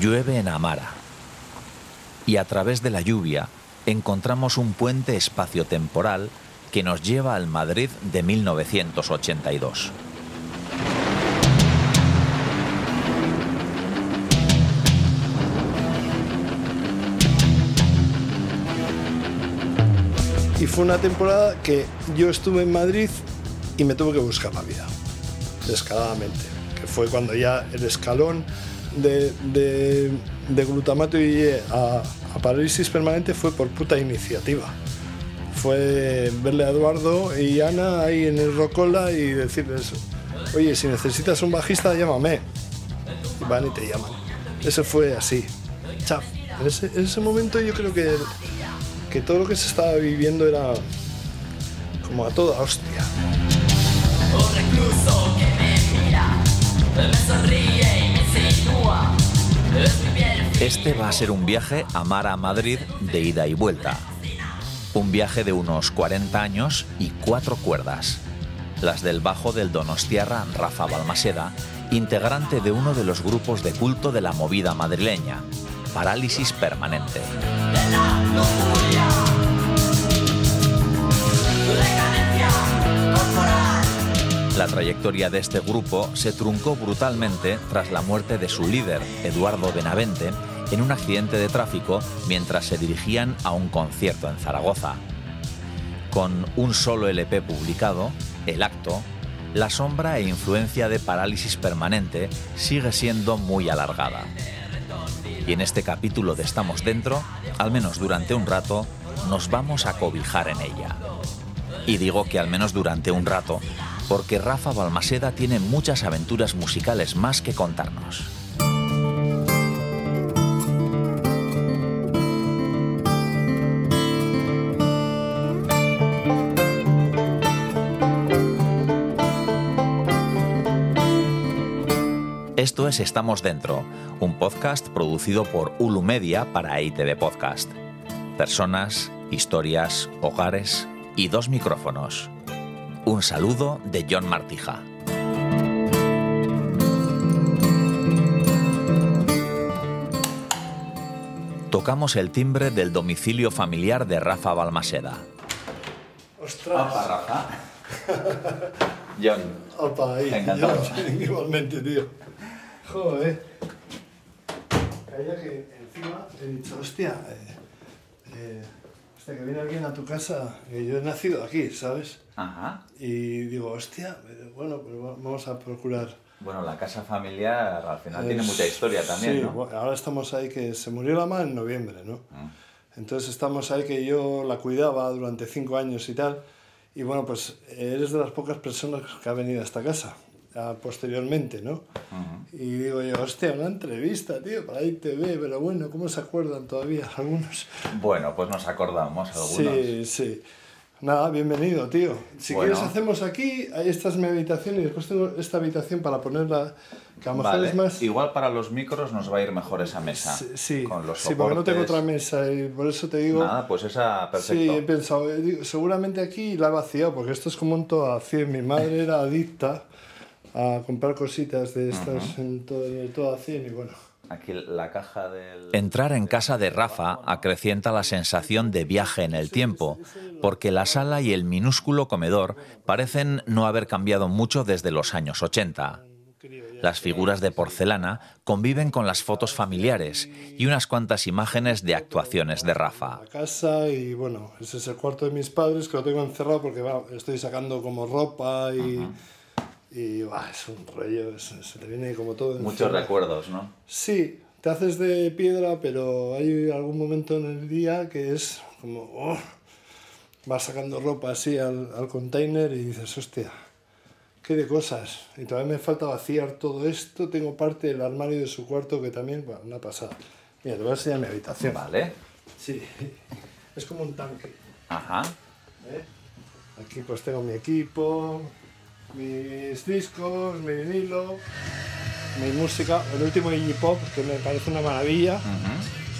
Llueve en Amara. Y a través de la lluvia encontramos un puente espaciotemporal que nos lleva al Madrid de 1982. Y fue una temporada que yo estuve en Madrid y me tuve que buscar la vida, descaradamente. Que fue cuando ya el escalón de, glutamato y a, a parálisis permanente fue por puta iniciativa. Fue verle a Eduardo y Ana ahí en el Rocola y decirles, oye, si necesitas un bajista, llámame. Y van y te llaman. Eso fue así. Chao. En ese, en ese momento yo creo que, que todo lo que se estaba viviendo era como a toda hostia. Recluso que me mira, me sonríe Este va a ser un viaje a Mara a Madrid de ida y vuelta. Un viaje de unos 40 años y cuatro cuerdas. Las del bajo del donostiarra Rafa Balmaseda, integrante de uno de los grupos de culto de la movida madrileña, Parálisis Permanente. de la. La trayectoria de este grupo se truncó brutalmente tras la muerte de su líder, Eduardo Benavente, en un accidente de tráfico mientras se dirigían a un concierto en Zaragoza. Con un solo LP publicado, El Acto, la sombra e influencia de parálisis permanente sigue siendo muy alargada. Y en este capítulo de Estamos Dentro, al menos durante un rato, nos vamos a cobijar en ella. Y digo que al menos durante un rato, porque Rafa Balmaseda tiene muchas aventuras musicales más que contarnos. Esto es Estamos Dentro, un podcast producido por Ulu Media para ITV Podcast. Personas, historias, hogares y dos micrófonos. Un saludo de John Martija. Tocamos el timbre del domicilio familiar de Rafa Balmaseda. ¡Ostras! Rafa. John. Opa, ahí. Encantado. Yo, igualmente, tío. Joder. Caía que encima he dicho, hostia, eh, eh, hostia, que viene alguien a tu casa, que yo he nacido aquí, ¿sabes? Ajá. Y digo, hostia, eh, bueno, pues va- vamos a procurar. Bueno, la casa familiar al final Eh, sí, bueno, ahora estamos ahí que se murió la mamá en noviembre, ¿no? Ah. Entonces estamos ahí que yo la cuidaba durante cinco años y tal. Y bueno, pues eres de las pocas personas que ha venido a esta casa ah, posteriormente, ¿no? Y digo yo, hostia, una entrevista, tío, para ITV, pero bueno, ¿cómo se acuerdan todavía algunos? Bueno, pues nos acordamos algunos. Sí, sí. Nada, bienvenido, tío. Si Bueno. quieres hacemos aquí, ahí esta es mi habitación y después tengo esta habitación para ponerla, que a lo mejor Vale. es más... Igual para los micros nos va a ir mejor esa mesa. Sí, sí, Con los sí, porque no tengo otra mesa y por eso te digo... Nada, pues esa, perfecto. Sí, he pensado, eh, digo, seguramente aquí la he vaciado, porque esto es como un todo a 100. Mi madre era adicta a comprar cositas de estas en todo, en todo a 100 y bueno. Aquí la caja del... Entrar en casa de Rafa acrecienta la sensación de viaje en el tiempo, porque la sala y el minúsculo comedor parecen no haber cambiado mucho desde los años 80. Las figuras de porcelana conviven con las fotos familiares y unas cuantas imágenes de actuaciones de Rafa. La casa y bueno, ese es el cuarto de mis padres que lo tengo encerrado porque estoy sacando como ropa y, y es un rollo, se te viene como todo. encima. recuerdos, ¿no? Sí, te haces de piedra, pero hay algún momento en el día que es como, oh, vas sacando ropa así al, al container y dices, hostia, qué de cosas. Y todavía me falta vaciar todo esto. Tengo parte del armario de su cuarto que también, bueno, una pasada. Mira, te voy a enseñar mi habitación. Vale. Sí, es como un tanque. Ajá. ¿eh? Aquí pues tengo mi equipo, mis discos, mi vinilo, mi música, el último Iggy Pop, que me parece una maravilla.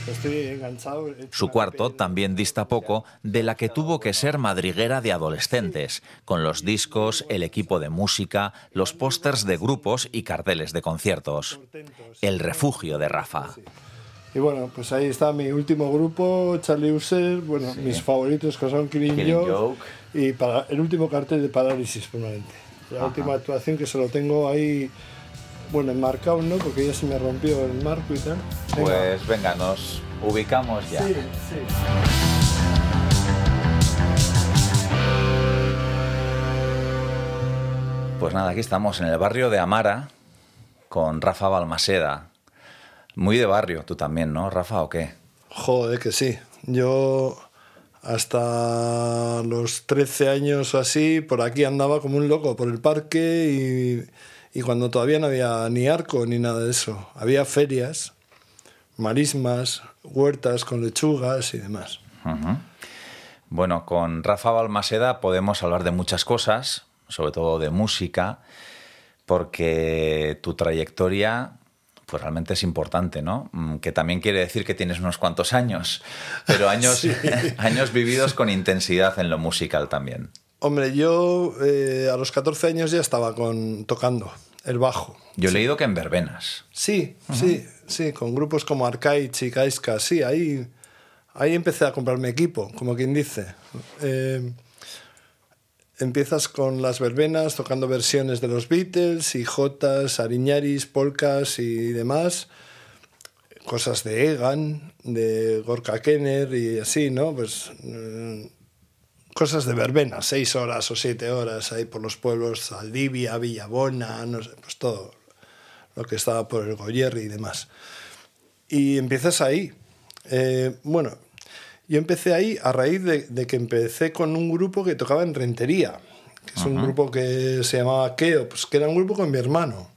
Estoy enganchado. he hecho Su cuarto también dista poco de la que tuvo que ser madriguera de adolescentes, con los discos, el equipo de música, los pósters de grupos y carteles de conciertos. El refugio de Rafa. Y bueno, pues ahí está mi último grupo, Charlie User, bueno, mis favoritos que son Killing, Killing Joke, Joke. y para, el último cartel de Parálisis Permanente. La última actuación que se lo tengo ahí, bueno, enmarcado, ¿no? Porque ya se me rompió el marco y tal. Venga. Pues venga, nos ubicamos ya. Sí, sí. Pues nada, aquí estamos en el barrio de Amara con Rafa Balmaseda. Muy de barrio, tú también, ¿no, Rafa, o qué? Joder, que sí. Yo hasta los 13 años así, por aquí andaba como un loco por el parque y, y cuando todavía no había ni arco ni nada de eso. Había ferias, marismas, huertas con lechugas y demás. Bueno, con Rafa Balmaseda podemos hablar de muchas cosas, sobre todo de música, porque tu trayectoria pues realmente es importante, ¿no? Mm, Que también quiere decir que tienes unos cuantos años, pero años, Sí. años vividos con intensidad en lo musical también. Hombre, yo eh, a los 14 años ya estaba con, tocando el bajo. Yo he leído que en verbenas. Sí, sí, sí, con grupos como Arcaich y Kaiska, sí, ahí, ahí empecé a comprarme equipo, como quien dice. Eh, empiezas con las verbenas tocando versiones de los Beatles, y Jotas, Ariñaris, polcas y demás. Cosas de Egan, de Gorka Kenner y así, ¿no? Pues eh, cosas de verbena, seis horas o siete horas ahí por los pueblos, Saldivia, Villabona, no sé, pues todo lo que estaba por el Goyerri y demás. Y empiezas ahí. Eh, bueno, yo empecé ahí a raíz de, de que empecé con un grupo que tocaba en Rentería, que es un grupo que se llamaba Keo, pues que era un grupo con mi hermano.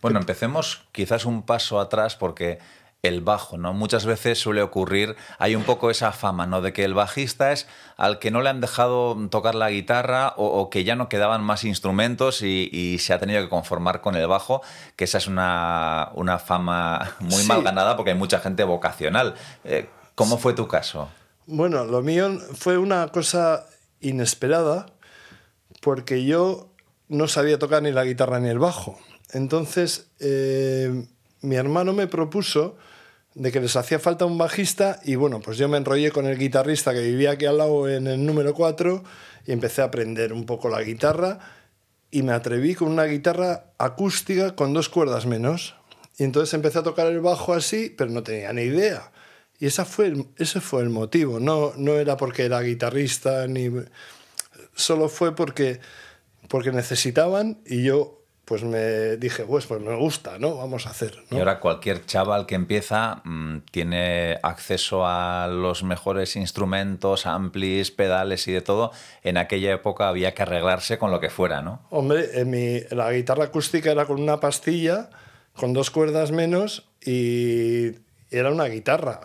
Bueno, empecemos quizás un paso atrás porque el bajo, ¿no? Muchas veces suele ocurrir, hay un poco esa fama, ¿no? De que el bajista es al que no le han dejado tocar la guitarra o, o que ya no quedaban más instrumentos y, y se ha tenido que conformar con el bajo, que esa es una, una fama muy Sí. mal ganada porque hay mucha gente vocacional. Eh, ¿Cómo fue tu caso? Bueno, lo mío fue una cosa inesperada porque yo no sabía tocar ni la guitarra ni el bajo. Entonces, eh, mi hermano me propuso de que les hacía falta un bajista y bueno, pues yo me enrollé con el guitarrista que vivía aquí al lado en el número 4 y empecé a aprender un poco la guitarra y me atreví con una guitarra acústica con dos cuerdas menos. Y entonces empecé a tocar el bajo así, pero no tenía ni idea. Y esa fue el- ese fue el motivo. No, no era porque era guitarrista, ni solo fue porque, porque necesitaban y yo pues me dije, pues, pues me gusta, ¿no? Vamos a hacer. ¿no? Y ahora cualquier chaval que empieza mm, tiene acceso a los mejores instrumentos, amplis, pedales y de todo. En aquella época había que arreglarse con lo que fuera, ¿no? Hombre, en mi, la guitarra acústica era con una pastilla, con dos cuerdas menos, y era una guitarra,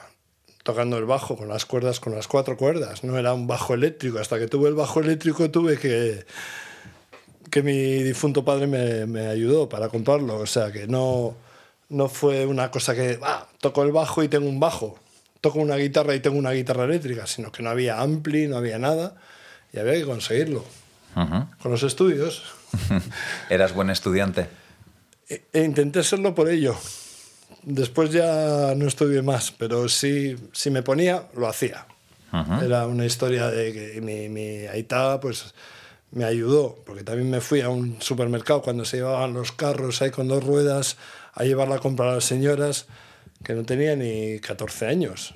tocando el bajo con las cuerdas, con las cuatro cuerdas. No era un bajo eléctrico. Hasta que tuve el bajo eléctrico tuve que que mi difunto padre me, me ayudó para comprarlo. O sea que no, no fue una cosa que ah, toco el bajo y tengo un bajo, toco una guitarra y tengo una guitarra eléctrica, sino que no había ampli, no había nada y había que conseguirlo. Con los estudios. ¿Eras buen estudiante? E, e intenté serlo por ello. Después ya no estudié más, pero sí, si me ponía, lo hacía. Era una historia de que mi, mi aita pues, me ayudó, porque también me fui a un supermercado cuando se llevaban los carros ahí con dos ruedas a llevarla a comprar a las señoras que no tenía ni 14 años.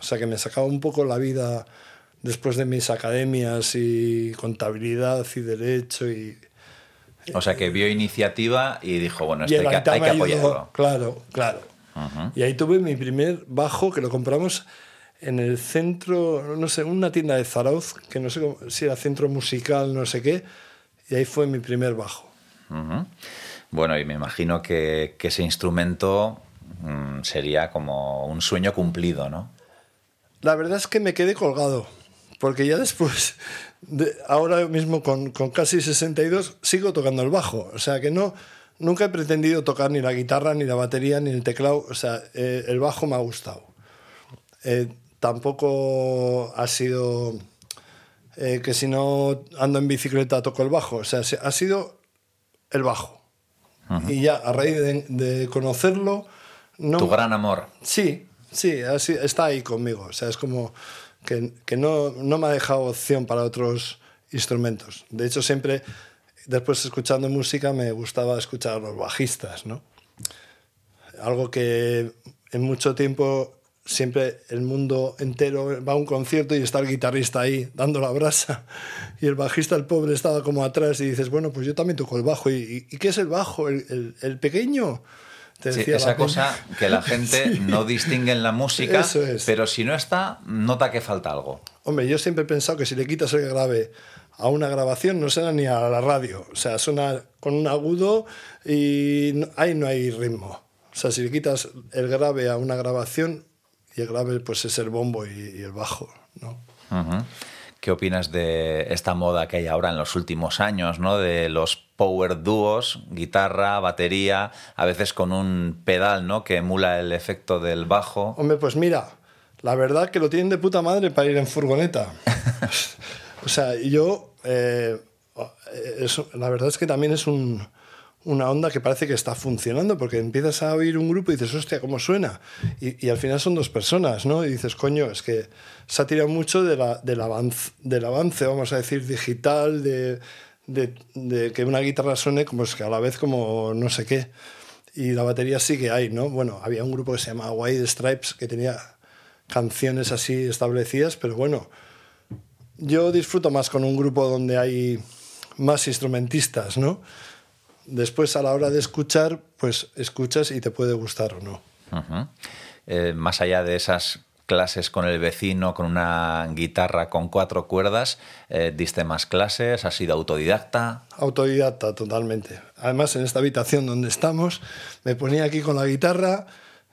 O sea que me sacaba un poco la vida después de mis academias y contabilidad y derecho y, O sea, que vio iniciativa y dijo, bueno, y esto hay que, hay que apoyarlo. Claro, claro. Y ahí tuve mi primer bajo que lo compramos en el centro, no sé, una tienda de Zarauz, que no sé cómo- si era centro musical, no sé qué, y ahí fue mi primer bajo. Bueno, y me imagino que, que ese instrumento mm, sería como un sueño cumplido, ¿no? La verdad es que me quedé colgado, porque ya después, de, ahora mismo con, con casi 62, sigo tocando el bajo. O sea que no, nunca he pretendido tocar ni la guitarra, ni la batería, ni el teclado. O sea, eh, el bajo me ha gustado. eh, tampoco ha sido eh, que si no ando en bicicleta toco el bajo. O sea, se- ha sido el bajo. Y ya a raíz de, de conocerlo, no, Tu gran amor. Sí, sí, así, está ahí conmigo. O sea, es como que, que no, no me ha dejado opción para otros instrumentos. De hecho, siempre, después escuchando música, me gustaba escuchar a los bajistas, ¿no? Algo que en mucho tiempo siempre el mundo entero va a un concierto y está el guitarrista ahí dando la brasa y el bajista, el pobre, estaba como atrás y dices, bueno, pues yo también toco el bajo. ¿Y, y qué es el bajo? ¿El, el- el pequeño? Te Sí, esa cosa que la gente no distingue en la música, Eso es. pero si no está, nota que falta algo. Hombre, yo siempre he pensado que si le quitas el grave a una grabación no suena ni a la radio. O sea, suena con un agudo y ahí no hay ritmo. O sea, si le quitas el grave a una grabación, y el grave pues es el bombo y, y el bajo, ¿no? ¿Qué opinas de esta moda que hay ahora en los últimos años, ¿no? de los power dúos, guitarra, batería, a veces con un pedal ¿no? que emula el efecto del bajo? Hombre, pues mira, la verdad que lo tienen de puta madre para ir en furgoneta. o sea, yo, eh, es- la verdad es que también es un- una onda que parece que está funcionando, porque empiezas a oír un grupo y dices, hostia, ¿cómo suena? Y, al final son dos personas, ¿no? Y dices, coño, es que se ha tirado mucho de del, avance, del avance, vamos a decir, digital, de, de- que una guitarra suene como es que a la vez como no sé qué. Y la batería sí que hay, ¿no? Bueno, había un grupo que se llamaba White Stripes que tenía canciones así establecidas, pero bueno, yo disfruto más con un grupo donde hay más instrumentistas, ¿no? Después a la hora de escuchar, pues escuchas y te puede gustar o no. Eh, más allá de esas clases con el vecino, con una guitarra con cuatro cuerdas, eh, ¿diste más clases? ¿Has sido autodidacta? Autodidacta totalmente. Además, en esta habitación donde estamos, me ponía aquí con la guitarra,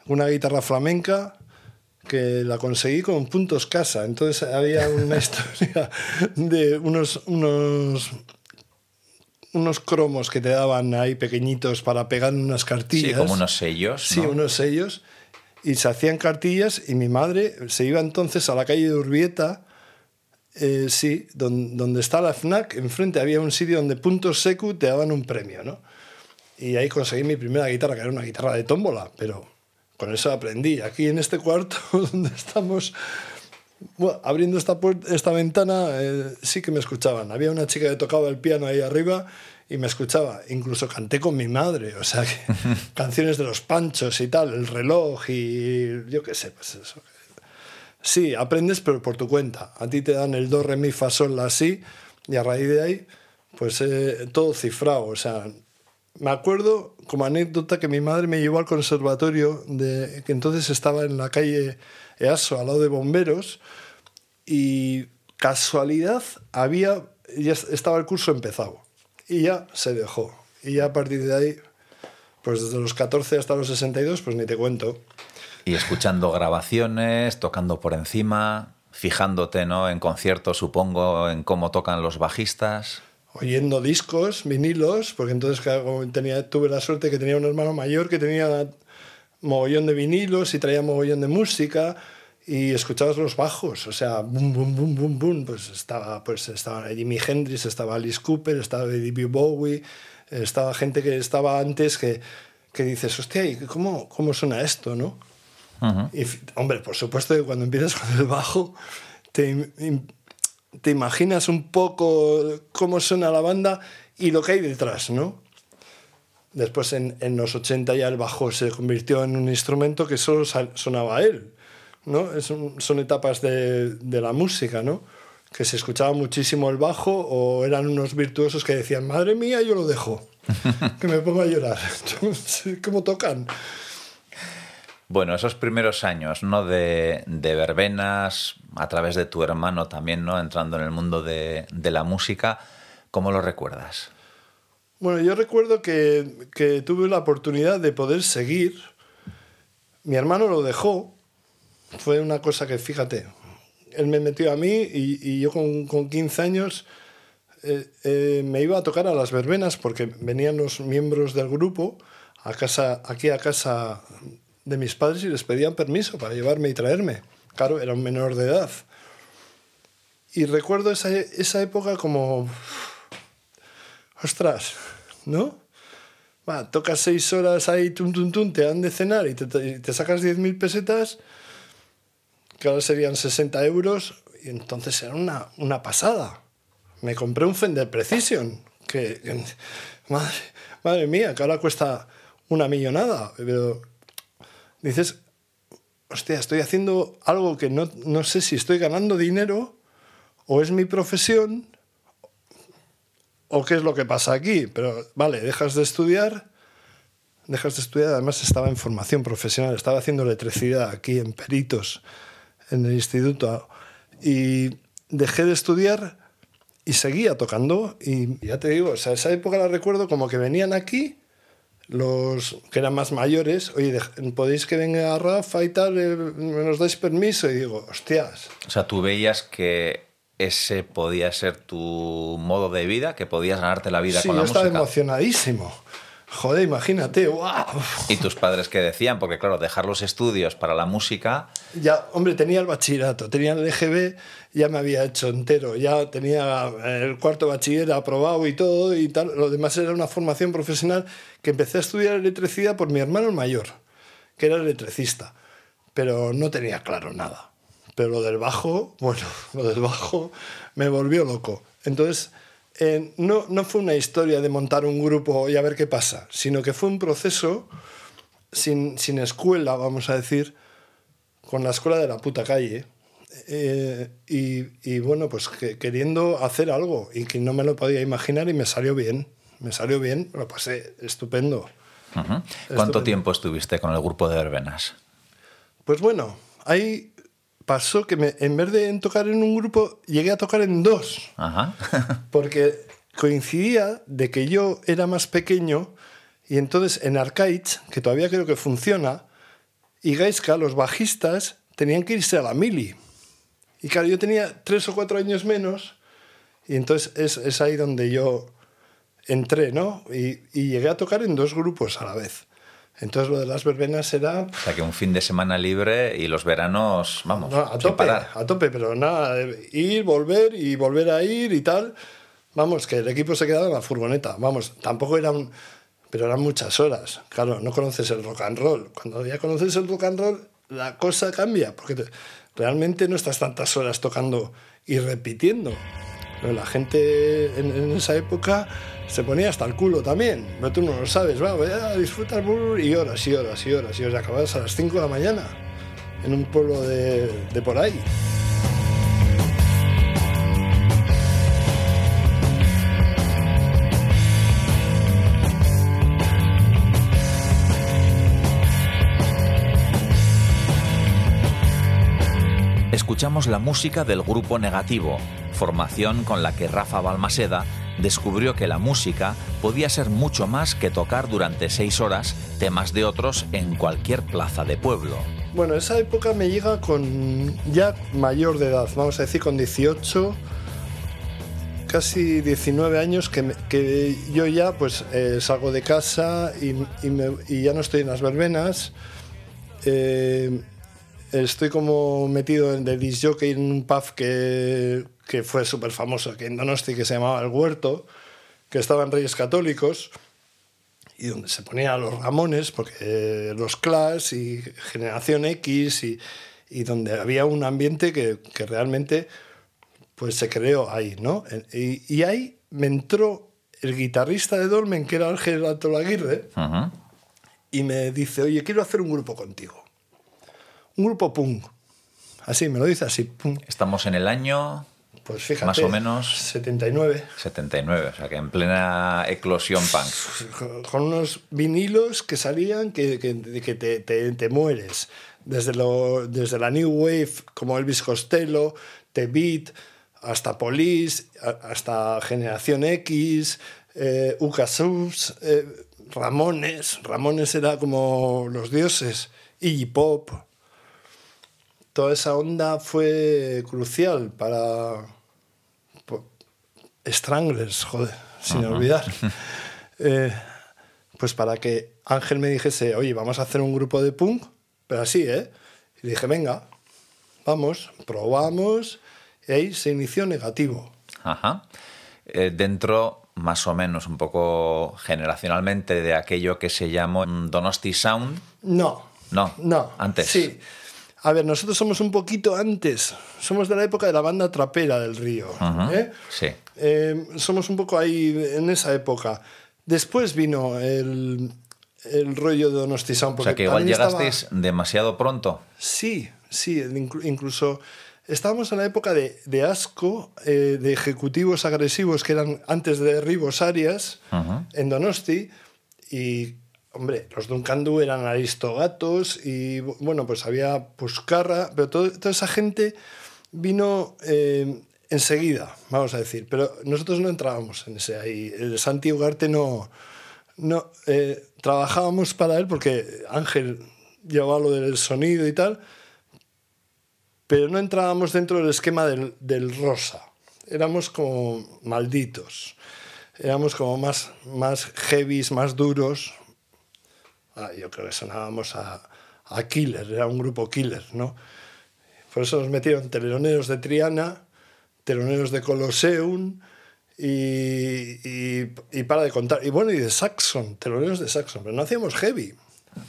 una guitarra flamenca, que la conseguí con puntos casa. Entonces había una historia de unos, unos, unos cromos que te daban ahí pequeñitos para pegar en unas Sí, cartillas. como unos sellos. Sí, ¿no? unos sellos. Y se hacían cartillas y mi madre se iba entonces a la calle de Urbieta, eh, sí, don- donde está la FNAC, enfrente había un sitio donde puntos secu te daban un premio, ¿no? Y ahí conseguí mi primera guitarra, que era una guitarra de tómbola, pero con eso aprendí. Aquí en este cuarto donde estamos bueno, abriendo esta, puerta, esta ventana, eh, sí que me escuchaban. Había una chica que tocaba el piano ahí arriba y me escuchaba. Incluso canté con mi madre, o sea, que canciones de los panchos y tal, el reloj y yo qué sé, pues eso. Sí, aprendes, pero por tu cuenta. A ti te dan el do, re, mi, fa, sol, la, si, y a raíz de ahí, pues eh, todo cifrado. O sea, me acuerdo como anécdota que mi madre me llevó al conservatorio, de, que entonces estaba en la calle Easo, al lado de bomberos, y casualidad había, ya estaba el curso empezado, y ya se dejó. Y ya a partir de ahí, pues desde los 14 hasta los 62, pues ni te cuento. Y escuchando grabaciones, tocando por encima, fijándote ¿no? en conciertos, supongo, en cómo tocan los bajistas. Oyendo discos, vinilos, porque entonces claro, tenía, tuve la suerte que tenía un hermano mayor que tenía mogollón de vinilos y traía mogollón de música y escuchabas los bajos, o sea, boom, boom, boom, boom, boom, pues estaba, pues estaba Jimi Hendrix, estaba Alice Cooper, estaba David Bowie, estaba gente que estaba antes que, que dices, hostia, ¿y cómo, cómo suena esto, no? Y, hombre, por supuesto que cuando empiezas con el bajo, te, te imaginas un poco cómo suena la banda y lo que hay detrás, ¿no? Después en, en los 80 ya el bajo se convirtió en un instrumento que solo sonaba él, ¿no? Es un- son etapas de, de la música, ¿no? Que se escuchaba muchísimo el bajo o eran unos virtuosos que decían, madre mía, yo lo dejo, que me pongo a llorar. ¿Cómo tocan? Bueno, esos primeros años, ¿no? De, de verbenas, a través de tu hermano también, ¿no? Entrando en el mundo de, de la música, ¿cómo lo recuerdas? Bueno, yo recuerdo que, que tuve la oportunidad de poder seguir. Mi hermano lo dejó. Fue una cosa que, fíjate, él me metió a mí y, y yo con, con 15 años eh, eh, me iba a tocar a las verbenas porque venían los miembros del grupo a casa, aquí a casa de mis padres y les pedían permiso para llevarme y traerme. Claro, era un menor de edad. Y recuerdo esa, esa época como, ostras, ¿no? Va, tocas seis horas ahí, tum, tum, tum, te dan de cenar y te, te- te sacas 10.000 pesetas, que ahora serían 60 euros, y entonces era una, una pasada. Me compré un Fender Precision, que, que- madre, madre mía, que ahora cuesta una millonada, pero dices, hostia, estoy haciendo algo que no, no sé si estoy ganando dinero o es mi profesión o qué es lo que pasa aquí. Pero vale, dejas de estudiar, dejas de estudiar, además estaba en formación profesional, estaba haciendo electricidad aquí en Peritos, en el instituto, y dejé de estudiar y seguía tocando. Y ya te digo, o sea, esa época la recuerdo como que venían aquí los que eran más mayores, oye, podéis que venga Rafa y tal, eh, nos dais permiso. Y digo, hostias, O sea, tú veías que ese podía ser tu modo de vida, que podías ganarte la vida sí, con yo la estaba música. emocionadísimo. Joder, imagínate, wow. Y tus padres que decían, porque claro, dejar los estudios para la música, Ya, hombre, tenía el bachillerato, tenía el EGB, ya me había hecho entero, ya tenía el cuarto bachiller aprobado y todo y tal. Lo demás era una formación profesional que empecé a estudiar electricidad por mi hermano mayor, que era electricista, pero no tenía claro nada. Pero lo del bajo, bueno, lo del bajo me volvió loco. Entonces, eh, no, no fue una historia de montar un grupo y a ver qué pasa, sino que fue un proceso sin, sin escuela, vamos a decir, con la escuela de la puta calle. eh, y, y bueno, pues que- queriendo hacer algo y que no me lo podía imaginar y me salió bien. Me salió bien, lo pasé estupendo. ¿cuánto Estupendo. tiempo estuviste con el grupo de verbenas? Pues bueno, ahí pasó que me- en vez de en tocar en un grupo, llegué a tocar en dos. Ajá. Porque coincidía de que yo era más pequeño y entonces en Arcades, que todavía creo que funciona, y Gaiska, los bajistas, tenían que irse a la mili. Y claro, yo tenía tres o cuatro años menos y entonces es, es ahí donde yo entré, ¿no? Y, y llegué a tocar en dos grupos a la vez. Entonces lo de las verbenas era O sea, que un fin de semana libre y los veranos, vamos, no, a sin tope, parar. a tope, pero nada, de ir, volver y volver a ir y tal. Vamos, que el equipo se quedaba en la furgoneta. Vamos, tampoco eran, pero eran muchas horas. Claro, no conoces el rock and roll. Cuando ya conoces el rock and roll, la cosa cambia, porque te- realmente no estás tantas horas tocando y repitiendo. La gente en, esa época se ponía hasta el culo también. Pero tú no lo sabes, va, voy a disfrutar y horas y horas y horas y horas. Acabas a las 5 de la mañana en un pueblo de por ahí. Escuchamos la música del grupo Negativo, formación con la que Rafa Balmaseda descubrió que la música podía ser mucho más que tocar durante seis horas temas de otros en cualquier plaza de pueblo. Bueno, esa época me llega con ya mayor de edad, vamos a decir con 18, casi 19 años, que, que yo ya pues eh, salgo de casa y ya no estoy en las verbenas. Eh, estoy como metido en de disc jockey en un pub que, que fue súper famoso aquí en Donosti, que se llamaba El Huerto, que estaba en Reyes Católicos y donde se ponían los Ramones, porque eh, los Clash y Generación X, y, y donde había un ambiente que, que realmente pues se creó ahí, ¿no? Y, y ahí me entró el guitarrista de Dolmen, que era Ángel Altolaguirre, Ujú. y me dice, oye, quiero hacer un grupo contigo. Un grupo punk. Así, me lo dice así, punk. Estamos en el año Pues fíjate. Más o menos. 79. 79, o sea que en plena eclosión punk. con- unos vinilos que salían que, que- que te, te- te mueres. Desde, lo, desde la New Wave, como Elvis Costello, The Beat, hasta Police, hasta Generación X, eh, Uka Subs, eh, Ramones. Ramones era como los dioses. Iggy Pop. Toda esa onda fue crucial para, Stranglers, joder, sin olvidar. Eh, pues para que Ángel me dijese, oye, vamos a hacer un grupo de punk, pero así, ¿eh? Y dije, venga, vamos, probamos, y ahí se inició negativo. Ajá. Eh, dentro, más o menos, un poco generacionalmente, de aquello que se llamó Donosti Sound. No. No, No. antes. Sí. A ver, nosotros somos un poquito antes. Somos de la época de la banda trapera del río. ¿eh? Sí. Eh, somos un poco ahí en esa época. Después vino el, el rollo de Donosti Sound. O sea que igual estaba- llegasteis demasiado pronto. Sí, sí, inclu- incluso estábamos en la época de, de asco, eh, de ejecutivos agresivos que eran antes de Ribos Arias, Ajá. en Donosti, y, hombre, los Duncandu eran aristogatos, y bueno, pues había Puscarra, pero toda esa gente vino eh, enseguida, vamos a decir, pero nosotros no entrábamos en ese ahí. El Santi Ugarte no, no eh, trabajábamos para él porque Ángel llevaba lo del sonido y tal, pero no entrábamos dentro del esquema del, del rosa. Éramos como malditos. Éramos como más, más heavies, más duros. Ah, yo creo que sonábamos a, a Killer, era un grupo Killer, ¿no? Por eso nos metieron teloneros de Triana, teloneros de Colosseum y, y, y para de contar. Y bueno, y de Saxon, teloneros de Saxon, pero no hacíamos heavy.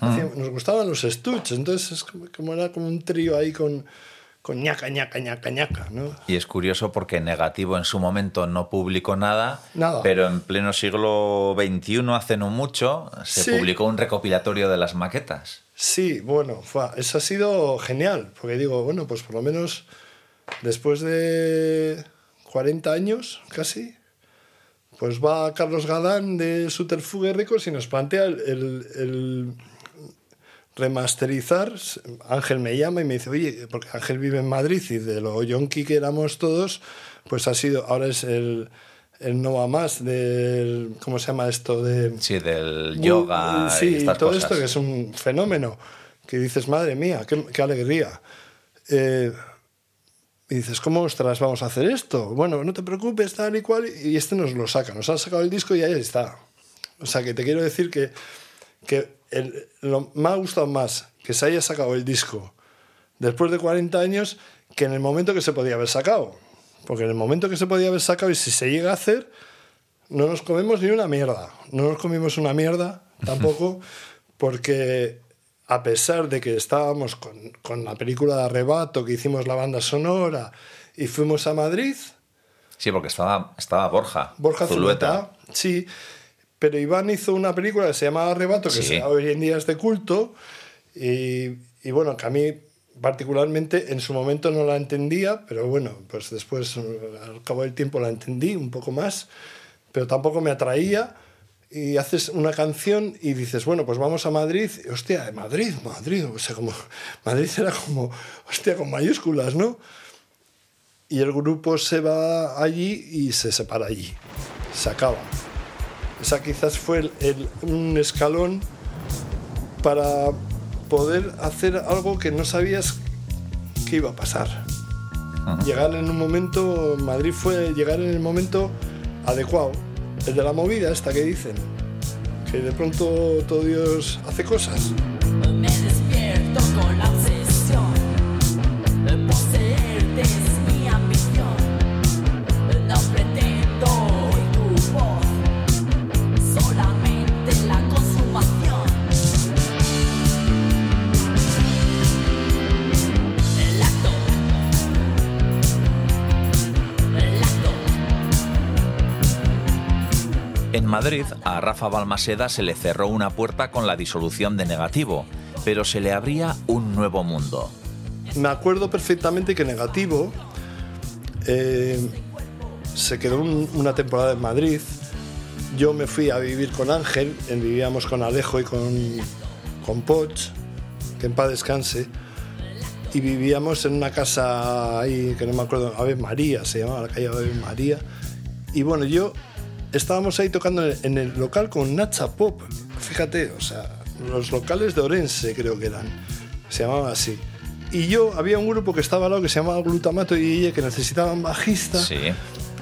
Hacíamos- nos gustaban los Stutz, entonces es como, como era como un trío ahí con, con ñaca, ñaca, ñaca, ñaca, ¿no? Y es curioso porque Negativo en su momento no publicó nada, Nada. pero en pleno siglo XXI, hace no mucho, se Sí. publicó un recopilatorio de las maquetas. Sí, bueno, fue- eso ha sido genial, porque digo, bueno, pues por lo menos después de 40 años casi, pues va Carlos Galán de Subterfuge Records y nos plantea el, el- el remasterizar. Ángel me llama y me dice, oye, porque Ángel vive en Madrid y de lo yonki que éramos todos, pues ha sido, ahora es el, el no va más del, ¿cómo se llama esto? De, Sí, del yoga sí, y estas todo cosas. esto que es un fenómeno que dices, madre mía, qué, qué alegría. Eh, y dices, ¿cómo ostras vamos a hacer esto? Bueno, no te preocupes, tal y cual. Y este nos lo saca, nos han sacado el disco y ahí está. O sea, que te quiero decir que, que el- lo, me ha gustado más que se haya sacado el disco después de 40 años que en el momento que se podía haber sacado. Porque en el momento que se podía haber sacado y si se llega a hacer, no nos comemos ni una mierda. No nos comimos una mierda tampoco, porque a pesar de que estábamos con, con la película de Arrebato, que hicimos la banda sonora y fuimos a Madrid, Sí, porque estaba, estaba Borja. Borja Zulueta, sí, pero Iván hizo una película que se llama Arrebato, que Sí. hoy en día es de culto, y, y bueno, que a mí particularmente en su momento no la entendía, pero bueno, pues después al cabo del tiempo la entendí un poco más, pero tampoco me atraía. Y haces una canción y dices, bueno, pues vamos a Madrid. Y, hostia, Madrid, Madrid. O sea, como. Madrid era como. Hostia, con mayúsculas, ¿no? Y el grupo se va allí y se separa allí. Se acaba. Esa quizás fue el- el- un escalón para poder hacer algo que no sabías que iba a pasar. Llegar en un momento, Madrid fue llegar en el momento adecuado. El de la movida esta que dicen. Que de pronto todo Dios hace cosas. Madrid, a Rafa Balmaseda se le cerró una puerta con la disolución de Negativo, pero se le abría un nuevo mundo. Me acuerdo perfectamente que Negativo eh, se quedó un- una temporada en Madrid. Yo me fui a vivir con Ángel, vivíamos con Alejo y con, con Poch, que en paz descanse. Y vivíamos en una casa ahí, que no me acuerdo, Ave María, se llamaba la calle Ave María. Y bueno, yo estábamos ahí tocando en el, local con Nacha Pop. Fíjate, o sea, los locales de Orense creo que eran. Se llamaban así. Y yo, había un grupo que estaba al lado que se llamaba Glutamato y ella que necesitaban bajista. Sí.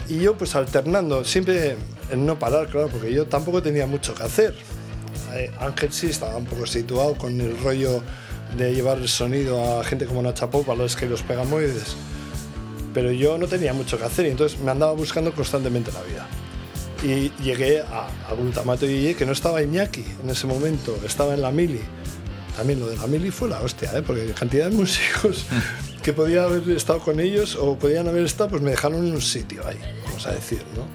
Y yo pues alternando, siempre en no parar, claro, porque yo tampoco tenía mucho que hacer. Eh, Ángel sí estaba un poco situado con el rollo de llevar el sonido a gente como Nacha Pop, a los que los pegamoides. Pero yo no tenía mucho que hacer y entonces me andaba buscando constantemente la vida. Y llegué a, a Glutamato y que no estaba Iñaki en ese momento, estaba en la Mili. También lo de la Mili fue la hostia, ¿eh? porque cantidad de músicos que podía haber estado con ellos o podían haber estado, pues me dejaron en un sitio ahí, vamos a decir, ¿no?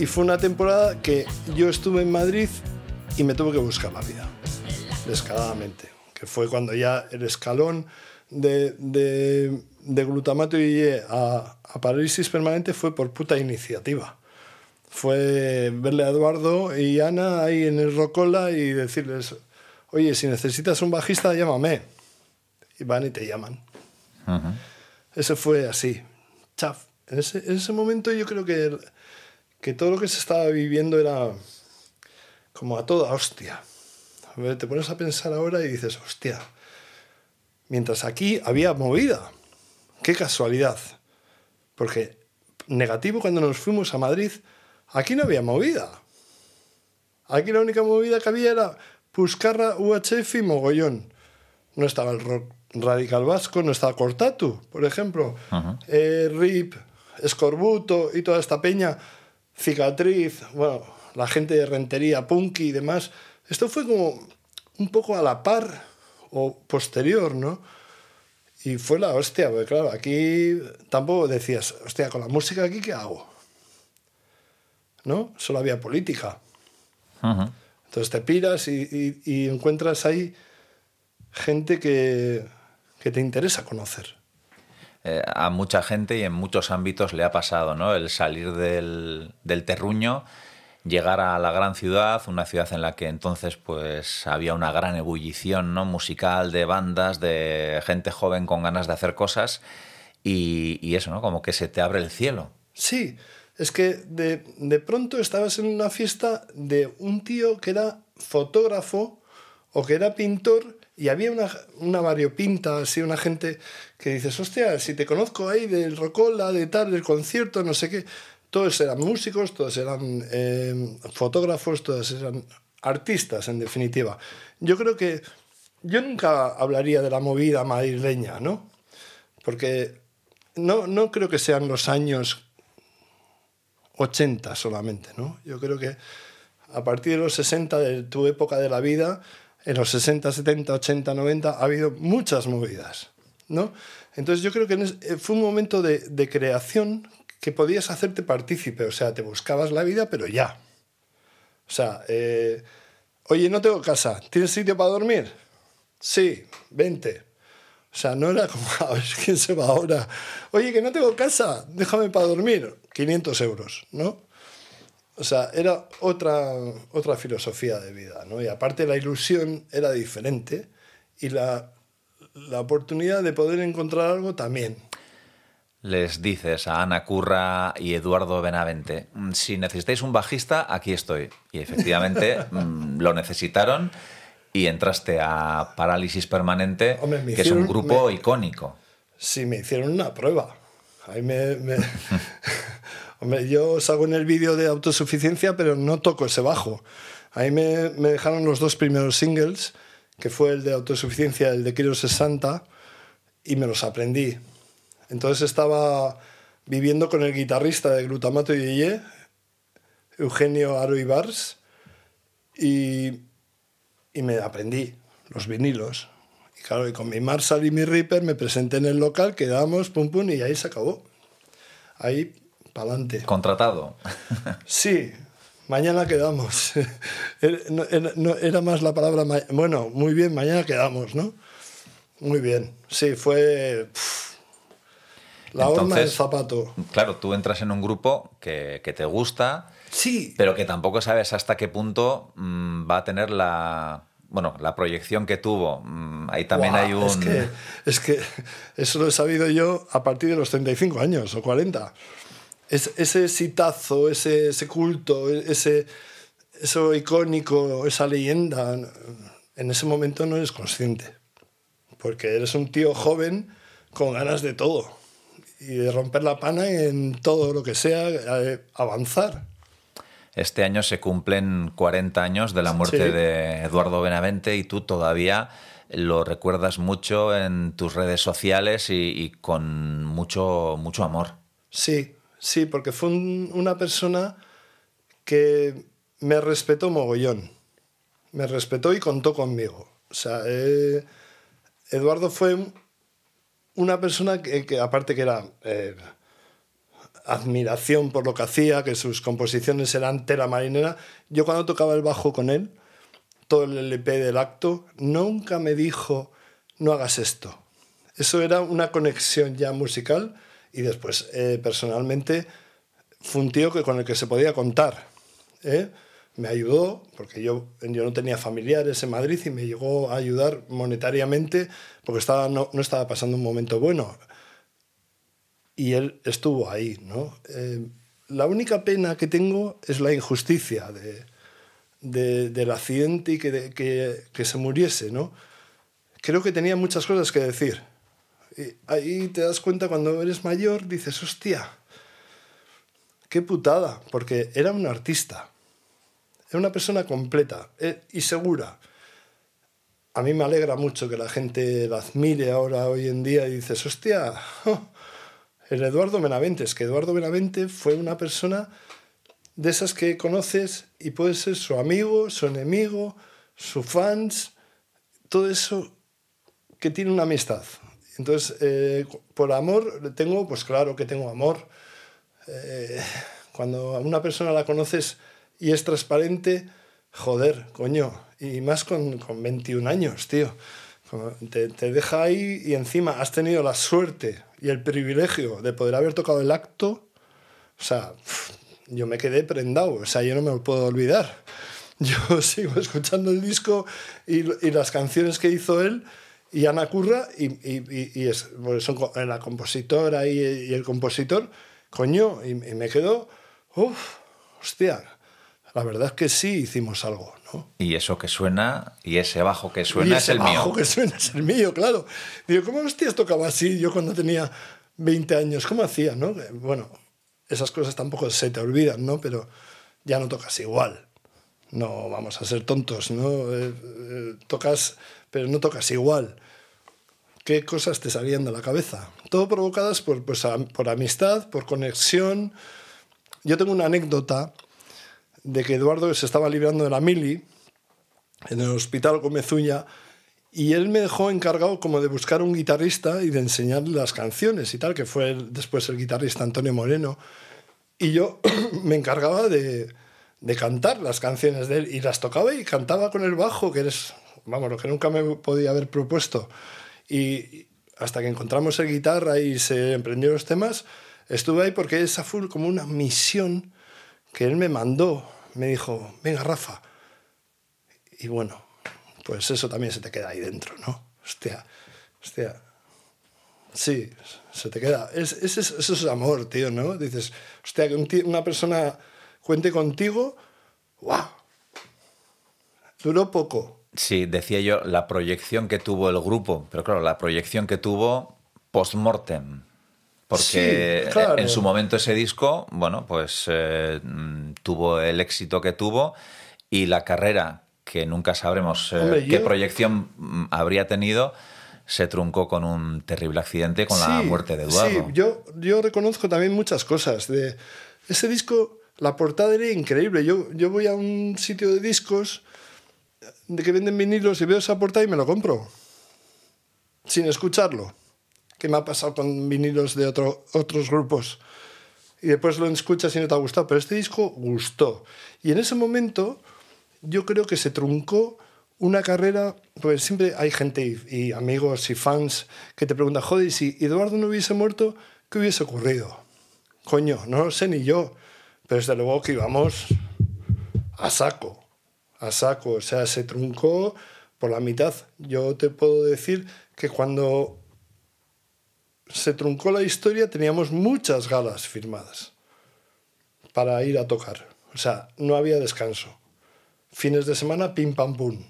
Y fue una temporada que yo estuve en Madrid y me tuve que buscar la vida, descaradamente, que fue cuando ya el escalón de, de, de glutamato y a, a parálisis permanente fue por puta iniciativa fue verle a Eduardo y Ana ahí en el Rocola y decirles, oye, si necesitas un bajista, llámame. Y van y te llaman. Ujú. Ese fue así, chaf. En ese, en ese momento yo creo que, que todo lo que se estaba viviendo era como a toda hostia. A ver, Te pones a pensar ahora y dices, hostia, mientras aquí había movida. Qué casualidad. Porque negativo cuando nos fuimos a Madrid, aquí no había movida. Aquí la única movida que había era Puscarra, UHF y Mogollón. No estaba el rock radical vasco, no estaba Cortatu, por ejemplo. Eh, Rip, Escorbuto y toda esta peña. Cicatriz, bueno, la gente de Rentería, Punky y demás. Esto fue como un poco a la par o posterior, ¿no? Y fue la hostia, porque claro, aquí tampoco decías, hostia, con la música aquí, ¿qué hago? ¿No? Solo había política. Entonces te piras y, y- y encuentras ahí gente que, que te interesa conocer. Eh, a mucha gente y en muchos ámbitos le ha pasado, ¿no? El salir del, del terruño, llegar a la gran ciudad, una ciudad en la que entonces pues había una gran ebullición, ¿no? Musical, de bandas, de gente joven con ganas de hacer cosas y, y eso, ¿no? Como que se te abre el cielo. Sí, es que de, de pronto estabas en una fiesta de un tío que era fotógrafo o que era pintor y había una, una variopinta, así, una gente que dices, hostia, si te conozco ahí del Rocola, de tal, del concierto, no sé qué. Todos eran músicos, todos eran eh, fotógrafos, todos eran artistas, en definitiva. Yo creo que yo nunca hablaría de la movida madrileña, ¿no? Porque no, no creo que sean los años 80 solamente, ¿no? Yo creo que a partir de los 60 de tu época de la vida, en los 60, 70, 80, 90, ha habido muchas movidas, ¿no? Entonces yo creo que eh, fue un momento de, de creación que podías hacerte partícipe, o sea, te buscabas la vida, pero ya. O sea, eh, oye, no tengo casa, ¿tienes sitio para dormir? Sí, vente. O sea, no era como, a ver quién se va ahora. Oye, que no tengo casa, déjame para dormir. 500 euros, ¿no? O sea, era otra, otra filosofía de vida, ¿no? Y aparte la ilusión era diferente y la, la oportunidad de poder encontrar algo también. Les dices a Ana Curra y Eduardo Benavente, "Mm, si necesitáis un bajista, aquí estoy. Y efectivamente mm, lo necesitaron y entraste a Parálisis Permanente, Hombre, que es un hicieron- grupo me- icónico. Sí, me hicieron una prueba. Ahí me, me- Hombre, yo salgo en el vídeo de autosuficiencia, pero no toco ese bajo. Ahí me, me dejaron los dos primeros singles, que fue el de autosuficiencia, el de Quiero 60, y me los aprendí. Entonces estaba viviendo con el guitarrista de Glutamato y Yeye, Eugenio Aro Ibars, y, y me aprendí los vinilos. Y claro, y con mi Marshall y mi Reaper me presenté en el local, quedamos, pum pum, y ahí se acabó. Ahí, para adelante. Contratado. Sí, mañana quedamos. Era- no- era, no- era más la palabra, bueno, muy bien, mañana quedamos, ¿no? Muy bien. Sí, fue pf, la horma del Entonces, zapato. Claro, tú entras en un grupo que, que te gusta, Sí, pero que tampoco sabes hasta qué punto mm, va a tener la, bueno, la proyección que tuvo. Mm, ahí también hay un... Es que, es que eso lo he sabido yo a partir de los 35 años o 40. Es, ese sitazo, ese, ese culto, ese, eso icónico, esa leyenda, en ese momento no eres consciente. Porque eres un tío joven con ganas de todo. Y de romper la pana en todo lo que sea, eh, avanzar. Este año se cumplen 40 años de la muerte Sí. de Eduardo Benavente y tú todavía lo recuerdas mucho en tus redes sociales y, y con mucho, mucho amor. Sí, sí, porque fue un- una persona que me respetó mogollón. Me respetó y contó conmigo. O sea, eh, Eduardo fue una persona que, que aparte que era eh, admiración por lo que hacía, que sus composiciones eran tela marinera. Yo cuando tocaba el bajo con él, todo el LP del acto, nunca me dijo, no hagas esto. Eso era una conexión ya musical y después, eh, personalmente, fue un tío que, con el que se podía contar. ¿eh? Me ayudó, porque yo, yo no tenía familiares en Madrid y me llegó a ayudar monetariamente porque estaba, no, no estaba pasando un momento bueno. Y él estuvo ahí. ¿no? Eh, la única pena que tengo es la injusticia de, de- del accidente y que, que, que se muriese. ¿no? Creo que tenía muchas cosas que decir. Y ahí te das cuenta cuando eres mayor, dices, hostia, qué putada, porque era un artista, era una persona completa eh, y segura. A mí me alegra mucho que la gente la admire ahora, hoy en día, y dices, hostia, oh, el Eduardo Benaventes, que Eduardo Benavente fue una persona de esas que conoces y puede ser su amigo, su enemigo, su fans, todo eso que tiene una amistad. Entonces, eh, por amor, tengo, pues claro que tengo amor. Eh, cuando a una persona la conoces y es transparente, joder, coño. Y más con, con 21 años, tío. Te, deja ahí y encima has tenido la suerte y el privilegio de poder haber tocado el acto. O sea, yo me quedé prendado. O sea, yo no me lo puedo olvidar. Yo sigo escuchando el disco y, las canciones que hizo él y Ana Curra y, es, pues son la compositora y, el compositor, coño, y me quedo, uff, hostia, la verdad es que sí hicimos algo, ¿no? Y eso que suena, y ese bajo que suena y es el bajo mío. que suena es el mío, claro. Digo, ¿cómo hostias tocaba así yo cuando tenía 20 años? ¿Cómo hacía, no? Bueno, esas cosas tampoco se te olvidan, ¿no? Pero ya no tocas igual. No vamos a ser tontos, ¿no? Eh, eh, tocas, pero no tocas igual. ¿Qué cosas te salían de la cabeza? Todo provocadas por, pues, por amistad, por conexión. Yo tengo una anécdota de que Eduardo se estaba librando de la mili en el hospital Gómezuña y él me dejó encargado como de buscar un guitarrista y de enseñarle las canciones y tal, que fue después el guitarrista Antonio Moreno. Y yo me encargaba de, de cantar las canciones de él y las tocaba y cantaba con el bajo, que eres, vamos, lo que nunca me podía haber propuesto. Y hasta que encontramos el guitarra y se emprendió los temas, estuve ahí porque esa fue como una misión que él me mandó. Me dijo, venga Rafa, y bueno, pues eso también se te queda ahí dentro, ¿no? Hostia, hostia. Sí, se te queda. Es, es- es- eso es amor, tío, ¿no? Dices, hostia, que una persona cuente contigo, ¡guau! Duró poco. Sí, decía yo la proyección que tuvo el grupo, pero claro, la proyección que tuvo post-mortem. Porque Sí, claro. en su momento ese disco, bueno, pues eh, mm, tuvo el éxito que tuvo y la carrera, que nunca sabremos eh, Hombre, qué yo- proyección mm, habría tenido, se truncó con un terrible accidente con la muerte de Eduardo. Sí, yo, yo reconozco también muchas cosas. De ese disco, la portada era increíble. Yo, yo voy a un sitio de discos de que venden vinilos y veo esa portada y me lo compro. Sin escucharlo. Que me ha pasado con vinilos de otro, otros grupos. Y después lo escuchas y no te ha gustado. Pero este disco gustó. Y en ese momento yo creo que se truncó una carrera, pues siempre hay gente y, amigos y fans que te preguntan, joder, si Eduardo no hubiese muerto, ¿qué hubiese ocurrido? Coño, no lo sé ni yo, pero desde luego que íbamos a saco, a saco, o sea, se truncó por la mitad. Yo te puedo decir que cuando se truncó la historia teníamos muchas galas firmadas para ir a tocar. O sea, no había descanso. Fines de semana, pim pam pum.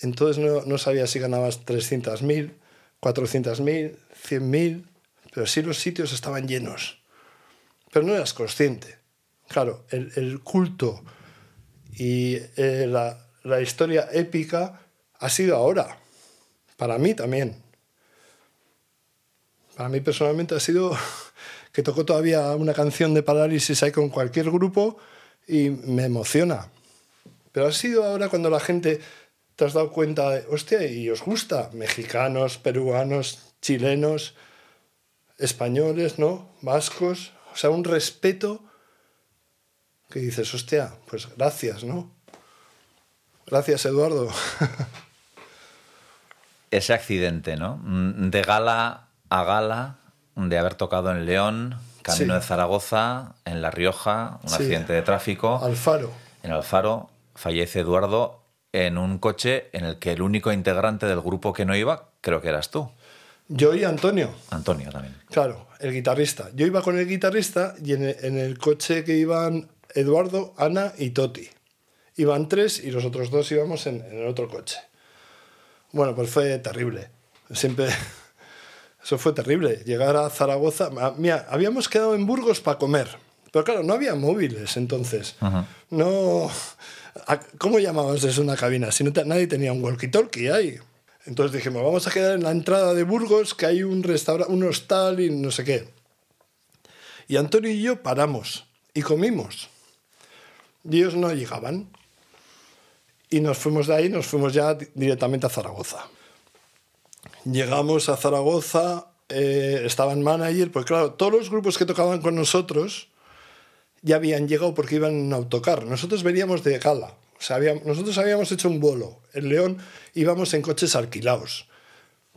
Entonces no, no sabía si ganabas 300.000, 400.000, 100.000, pero sí los sitios estaban llenos. Pero no eras consciente. Claro, el, culto y eh, la, la historia épica ha sido ahora. Para mí también. Para mí personalmente ha sido que tocó todavía una canción de Parálisis ahí con cualquier grupo y me emociona. Pero ha sido ahora cuando la gente te has dado cuenta, de, hostia, y os gusta, mexicanos, peruanos, chilenos, españoles, ¿no? Vascos, o sea, un respeto que dices, hostia, pues gracias, ¿no? Gracias, Eduardo. Ese accidente, ¿no? Mm, De gala a gala, de haber tocado en León, camino Sí. de Zaragoza, en La Rioja, un Sí. accidente de tráfico. Alfaro. En Alfaro fallece Eduardo en un coche en el que el único integrante del grupo que no iba, creo que eras tú, Yo y Antonio. Antonio también. Claro, el guitarrista. Yo iba con el guitarrista y en el, en el coche que iban Eduardo, Ana y Toti. Iban tres y los otros dos íbamos en, en el otro coche. Bueno, pues fue terrible. Siempre. Eso fue terrible. Llegar a Zaragoza. Ah, Mira, habíamos quedado en Burgos para comer. Pero claro, no había móviles entonces. No. ¿a- ¿Cómo llamabas eso una cabina? Si no te- nadie tenía un walkie-talkie ahí. Entonces dijimos, vamos a quedar en la entrada de Burgos, que hay un restaurante, un hostal y no sé qué. Y Antonio y yo paramos y comimos. Y ellos no llegaban. Y nos fuimos de ahí, nos fuimos ya di- directamente a Zaragoza. Llegamos a Zaragoza, eh, estaban manager, pues claro, todos los grupos que tocaban con nosotros ya habían llegado porque iban en autocar. Nosotros veníamos de gala. O sea, nosotros habíamos hecho un vuelo. En León íbamos en coches alquilados.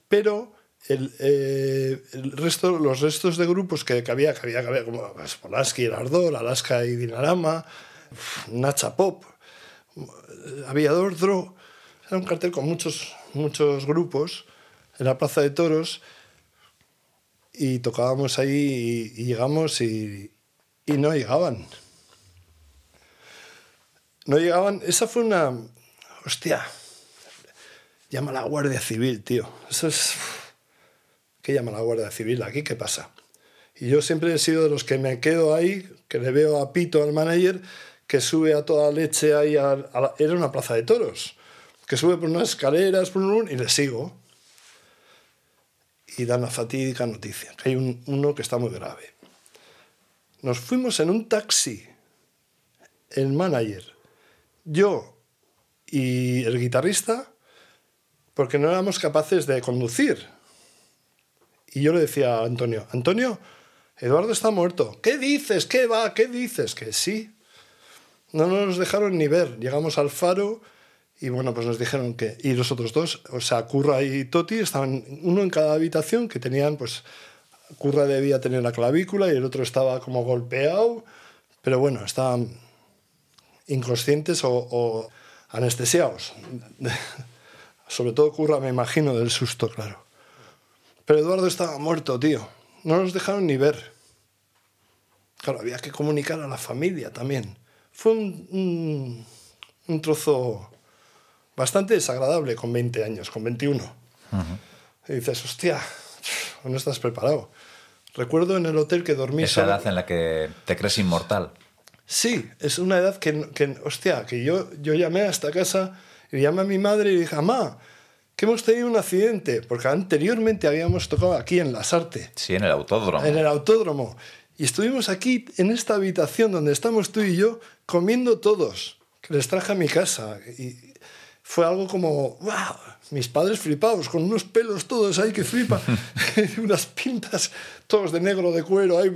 Pero el, eh, el resto, los restos de grupos que, que había, que había, que había como pues, Polaski, El Ardor, Alaska y Dinarama, Nacha Pop, Aviador Dro. Era un cartel con muchos, muchos grupos en la Plaza de Toros y tocábamos ahí y, llegamos y, y no llegaban. No llegaban. Esa fue una. Hostia. Llama la Guardia Civil, tío. Eso es. ¿Qué llama la Guardia Civil? ¿Aquí qué pasa? Y yo siempre he sido de los que me quedo ahí, que le veo a Pito, al manager, que sube a toda leche ahí. A, a la- era una plaza de toros. Que sube por unas escaleras por un, y le sigo. Y dan la fatídica noticia, que hay un- uno que está muy grave. Nos fuimos en un taxi, el manager, yo y el guitarrista, porque no éramos capaces de conducir. Y yo le decía a Antonio, Antonio, Eduardo está muerto. ¿Qué dices? ¿Qué va? ¿Qué dices? Que sí. No nos dejaron ni ver. Llegamos al faro y bueno, pues nos dijeron que... Y los otros dos, o sea, Curra y Toti, estaban uno en cada habitación que tenían pues... Curra debía tener la clavícula y el otro estaba como golpeado, pero bueno, estaban inconscientes o, anestesiados. Sobre todo Curra, me imagino, del susto, claro. Pero Eduardo estaba muerto, tío. No nos dejaron ni ver. Claro, había que comunicar a la familia también. Fue un, un trozo bastante desagradable con 20 años, con 21. Y dices, hostia, no estás preparado. Recuerdo en el hotel que dormí Esa solo- edad en la que te crees inmortal. Sí, es una edad que, que hostia, que yo, yo llamé a esta casa y llamé a mi madre y dije, mamá, que hemos tenido un accidente, porque anteriormente habíamos tocado aquí en Las Artes, Sí, en el autódromo. en el autódromo, y estuvimos aquí en esta habitación donde estamos tú y yo comiendo todos, que les traje a mi casa. Y fue algo como, wow, mis padres flipados, con unos pelos todos ahí que flipa, unas pintas, todos de negro, de cuero, hay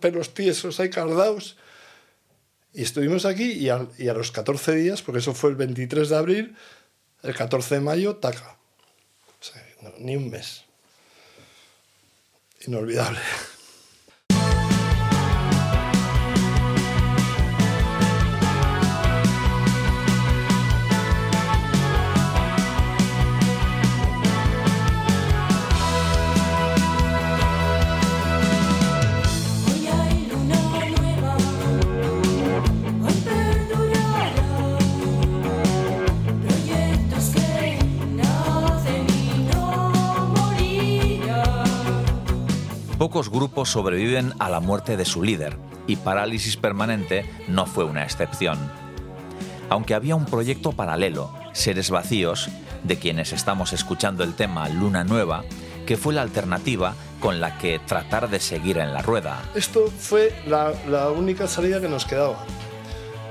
pelos tiesos, hay cardaos. Y estuvimos aquí y, a los 14 días, porque eso fue el 23 de abril, el 14 de mayo, taca. O sea, no, ni un mes. Inolvidable. Pocos grupos sobreviven a la muerte de su líder, y Parálisis Permanente no fue una excepción. Aunque había un proyecto paralelo, Seres Vacíos, de quienes estamos escuchando el tema Luna Nueva, que fue la alternativa con la que tratar de seguir en la rueda. Esto fue la, única salida que nos quedaba.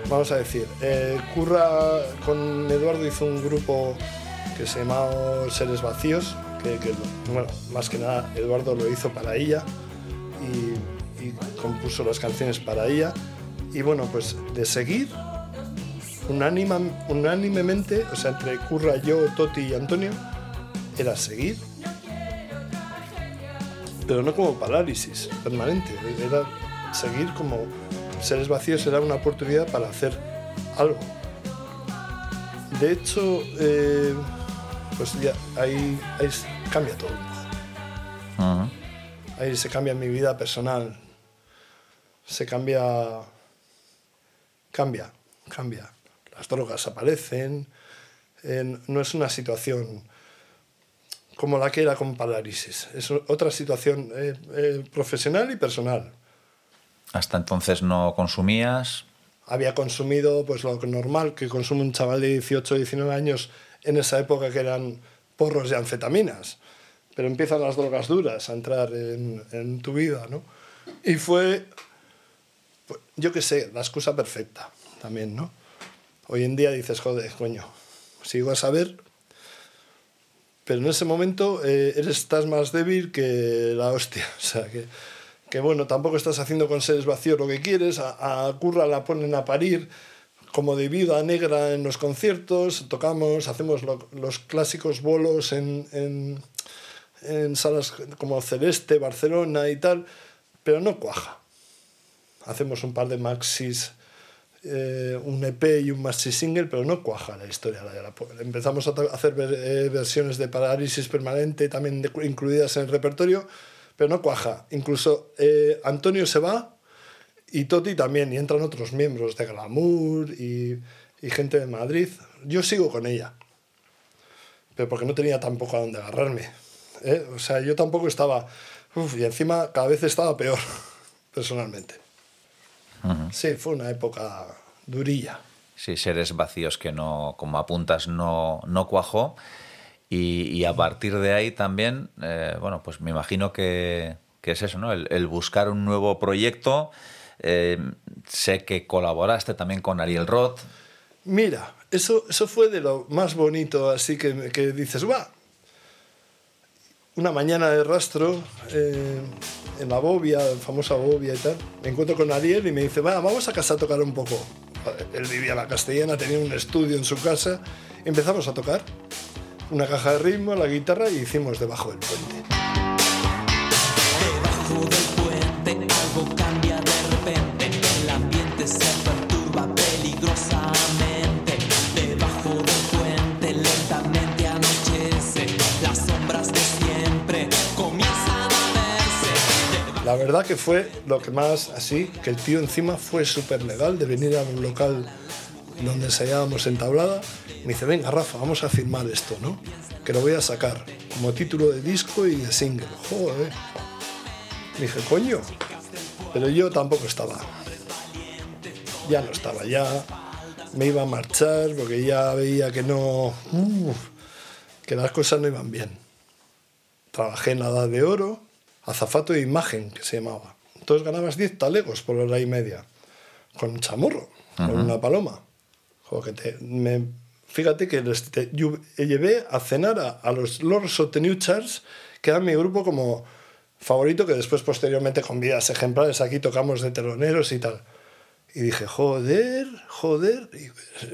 Vamos a decir, eh, Curra con Eduardo hizo un grupo que se llamaba Seres Vacíos, que, bueno, más que nada Eduardo lo hizo para ella y, compuso las canciones para ella. Y bueno, pues de seguir unánimemente, o sea, entre Curra, yo, Toti y Antonio, era seguir pero no como parálisis permanente, era seguir como seres vacíos, era una oportunidad para hacer algo. De hecho, eh, pues ya ahí, cambia todo. Ahí se cambia mi vida personal, se cambia, cambia, cambia. Las drogas aparecen, eh, no es una situación como la que era con parálisis. Es otra situación eh, eh, profesional y personal. Hasta entonces no consumías. Había consumido pues lo normal que consume un chaval de 18 o 19 años en esa época que eran porros y anfetaminas. Pero empiezan las drogas duras a entrar en, en tu vida, ¿no? Y fue, pues, yo qué sé, la excusa perfecta también, ¿no? Hoy en día dices, joder, coño, sigo a saber pero en ese momento eh, eres, estás más débil que la hostia. O sea, que, que bueno, tampoco estás haciendo con seres vacíos lo que quieres. A, a Curra la ponen a parir como de viuda negra en los conciertos. Tocamos, hacemos lo- los clásicos bolos en, en, salas como Celeste, Barcelona y tal, pero no cuaja. Hacemos un par de maxis eh, un EP y un maxi single, pero no cuaja la historia. Empezamos a hacer eh, versiones de Parálisis Permanente también incluidas en el repertorio, pero no cuaja. Incluso eh, Antonio se va y Toti también, y entran otros miembros de Glamour y, y gente de Madrid. Yo sigo con ella, pero porque no tenía tampoco a dónde agarrarme. ¿eh? O sea, yo tampoco estaba... uf, y encima cada vez estaba peor, personalmente. Sí, fue una época durilla. Sí, seres vacíos que no, como apuntas, no, no cuajó. Y, y a partir de ahí también, eh, bueno, pues me imagino que, que es eso, ¿no? El, el buscar un nuevo proyecto. Eh, sé que colaboraste también con Ariel Roth. Mira, eso, eso fue de lo más bonito, así que, que dices, va. Una mañana de rastro eh, en la Bobia, la famosa Bobia y tal, me encuentro con Ariel y me dice, va, vamos a casa a tocar un poco. Él vivía en la castellana, tenía un estudio en su casa. Empezamos a tocar una caja de ritmo, la guitarra y hicimos debajo del puente. La verdad que fue lo que más así, que el tío encima fue súper legal de venir a un local donde ensayábamos en tablada. Me dice, venga Rafa, vamos a firmar esto, ¿no? Que lo voy a sacar como título de disco y de single. Joder. Dije, coño. Pero yo tampoco estaba. Ya no estaba, ya me iba a marchar porque ya veía que no... que las cosas no iban bien. Trabajé en la Edad de Oro, azafato de imagen, que se llamaba. Entonces ganabas 10 talegos por hora y media, con un chamorro, con una paloma. Que te- me- fíjate que les- te- yo llevé a cenar a, a los Lords of the New Charts, que era mi grupo como favorito, que después posteriormente con vidas ejemplares aquí tocamos de teloneros y tal. Y dije, joder, joder. Y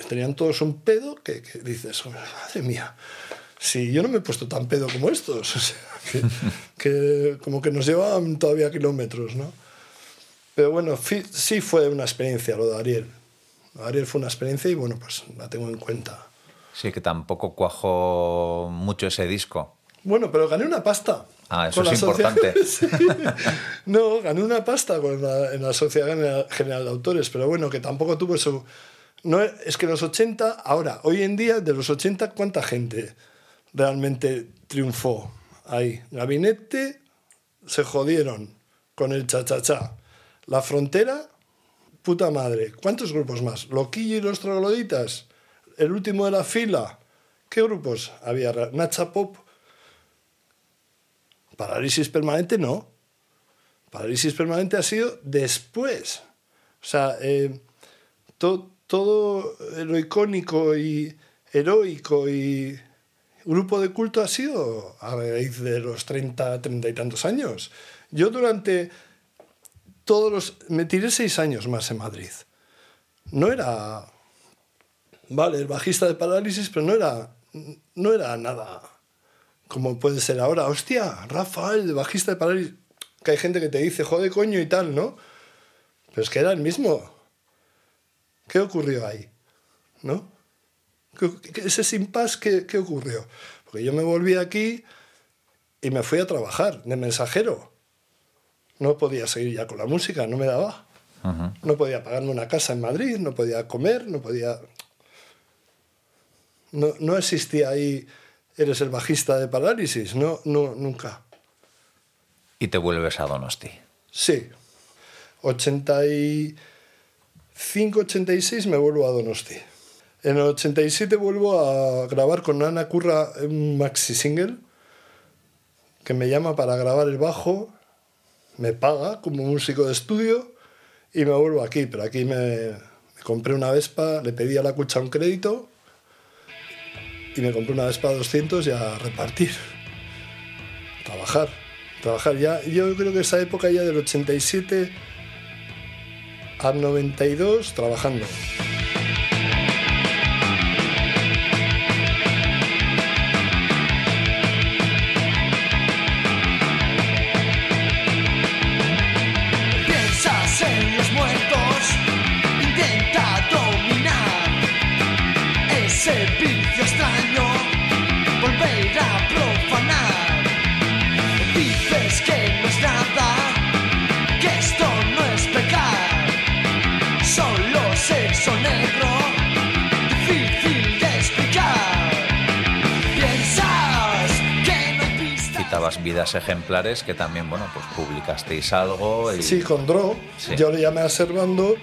tenían todos un pedo que, que dices, madre mía, si yo no me he puesto tan pedo como estos. O sea, que, que como que nos llevaban todavía kilómetros, ¿no? Pero bueno, sí fue una experiencia lo de Ariel. Ariel fue una experiencia y bueno, pues la tengo en cuenta. Sí, que tampoco cuajó mucho ese disco. Bueno, pero gané una pasta. Ah, eso es importante. Sí. No, gané una pasta con la- en la Sociedad General- de Autores, pero bueno, que tampoco tuvo eso. No, es que los 80, ahora, hoy en día, de los 80, ¿cuánta gente realmente triunfó ahí? Gabinete se jodieron con el cha-cha-cha. La frontera puta madre. ¿Cuántos grupos más? Loquillo y los trogloditas. El último de la fila. ¿Qué grupos había? Nacha Pop. Parálisis permanente no. Parálisis permanente ha sido después. O sea, eh, to- todo lo icónico y heroico y grupo de culto ha sido a raíz de los 30, 30 y tantos años. Yo durante todos los... Me tiré seis años más en Madrid. No era... Vale, el bajista de Parálisis, pero no era, no era nada como puede ser ahora. Hostia, Rafael, de bajista de Parálisis. Que hay gente que te dice, jode coño y tal, ¿no? Pero es que era el mismo. ¿Qué ocurrió ahí? ¿No? ¿Qué- qué- Ese impasse, ¿qué, ¿qué ocurrió? Porque yo me volví aquí y me fui a trabajar de mensajero. No podía seguir ya con la música, no me daba. Ujú. No podía pagarme una casa en Madrid, no podía comer, no podía... No, no existía ahí, eres el bajista de Parálisis, no, no, nunca. Y te vuelves a Donosti. Sí. 85, 86 me vuelvo a Donosti. En el 87 vuelvo a grabar con Ana Curra un maxi single que me llama para grabar el bajo, me paga como músico de estudio y me vuelvo aquí. Pero aquí me, me compré una Vespa, le pedí a la cucha un crédito y me compré una Vespa 200 y a repartir. Trabajar. Trabajar ya. Yo creo que esa época ya del 87 al 92 trabajando. Vidas Ejemplares, que también, bueno, pues publicasteis algo. Y... Sí, con Dro. Sí. Yo le llamé a Servando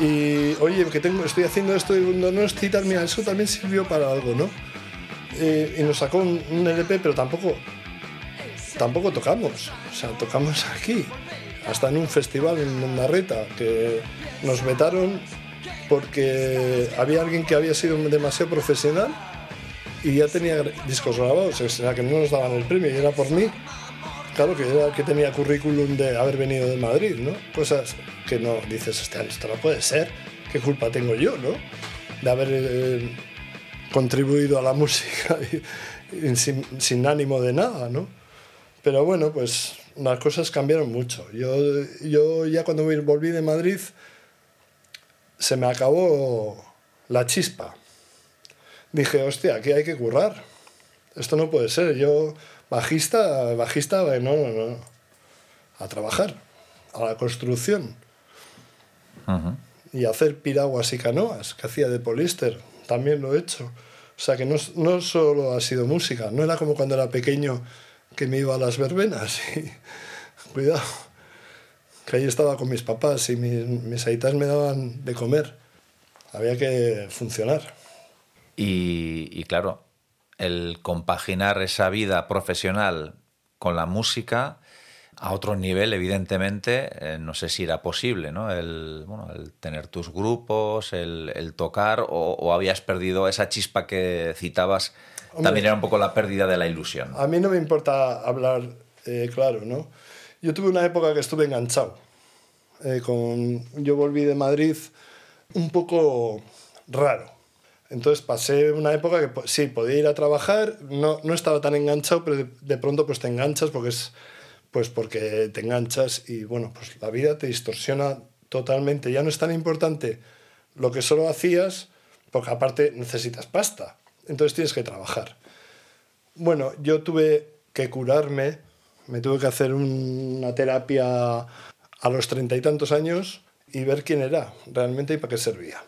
y, oye, que tengo, estoy haciendo esto y no, no es citar, mira, eso también sirvió para algo, ¿no? Eh, y nos sacó un, un LP, pero tampoco, tampoco tocamos. O sea, tocamos aquí, hasta en un festival en Narreta, que nos vetaron porque había alguien que había sido demasiado profesional y ya tenía discos grabados, o sea, que no nos daban el premio y era por mí. Claro, que era que tenía currículum de haber venido de Madrid, ¿no? Cosas que no dices, hostia, esto no puede ser. ¿Qué culpa tengo yo, no? De haber eh, contribuido a la música y- y sin, sin ánimo de nada, ¿no? Pero bueno, pues las cosas cambiaron mucho. Yo, yo ya cuando volví de Madrid se me acabó la chispa. Dije, hostia, aquí hay que currar. Esto no puede ser. Yo, bajista, bajista, no, no, no. A trabajar, a la construcción y hacer piraguas y canoas, que hacía de poliéster. También lo he hecho. O sea que no, no solo ha sido música, no era como cuando era pequeño que me iba a las verbenas. Y, cuidado, que ahí estaba con mis papás y mis, mis aitas me daban de comer. Había que funcionar. Y, y claro, el compaginar esa vida profesional con la música a otro nivel, evidentemente, eh, no sé si era posible, ¿no? El, bueno, el tener tus grupos, el, el tocar, o, o habías perdido esa chispa que citabas, Hombre. también era un poco la pérdida de la ilusión. A mí no me importa hablar eh, claro, ¿no? Yo tuve una época que estuve enganchado. Eh, con, yo volví de Madrid un poco raro. Entonces pasé una época que po- sí, podía ir a trabajar, no, no estaba tan enganchado, pero de, pronto pues te enganchas porque es pues porque te enganchas y bueno, pues la vida te distorsiona totalmente. Ya no es tan importante lo que solo hacías, porque aparte necesitas pasta. Entonces tienes que trabajar. Bueno, yo tuve que curarme, me tuve que hacer un- una terapia a los treinta y tantos años y ver quién era realmente y para qué servía.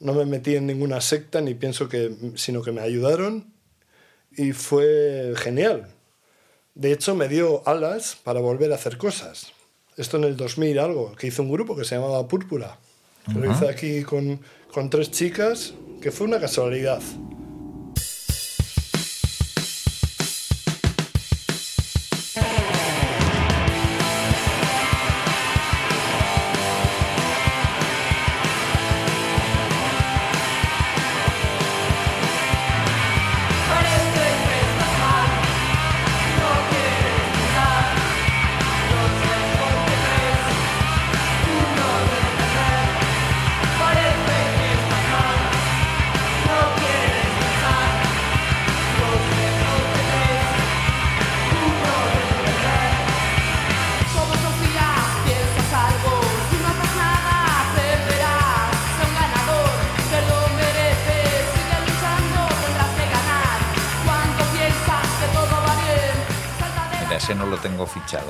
No me metí en ninguna secta ni pienso que, sino que me ayudaron y fue genial. De hecho, me dio alas para volver a hacer cosas. Esto en el 2000 algo, que hice un grupo que se llamaba Púrpura. Lo hice aquí con, con tres chicas, que fue una casualidad.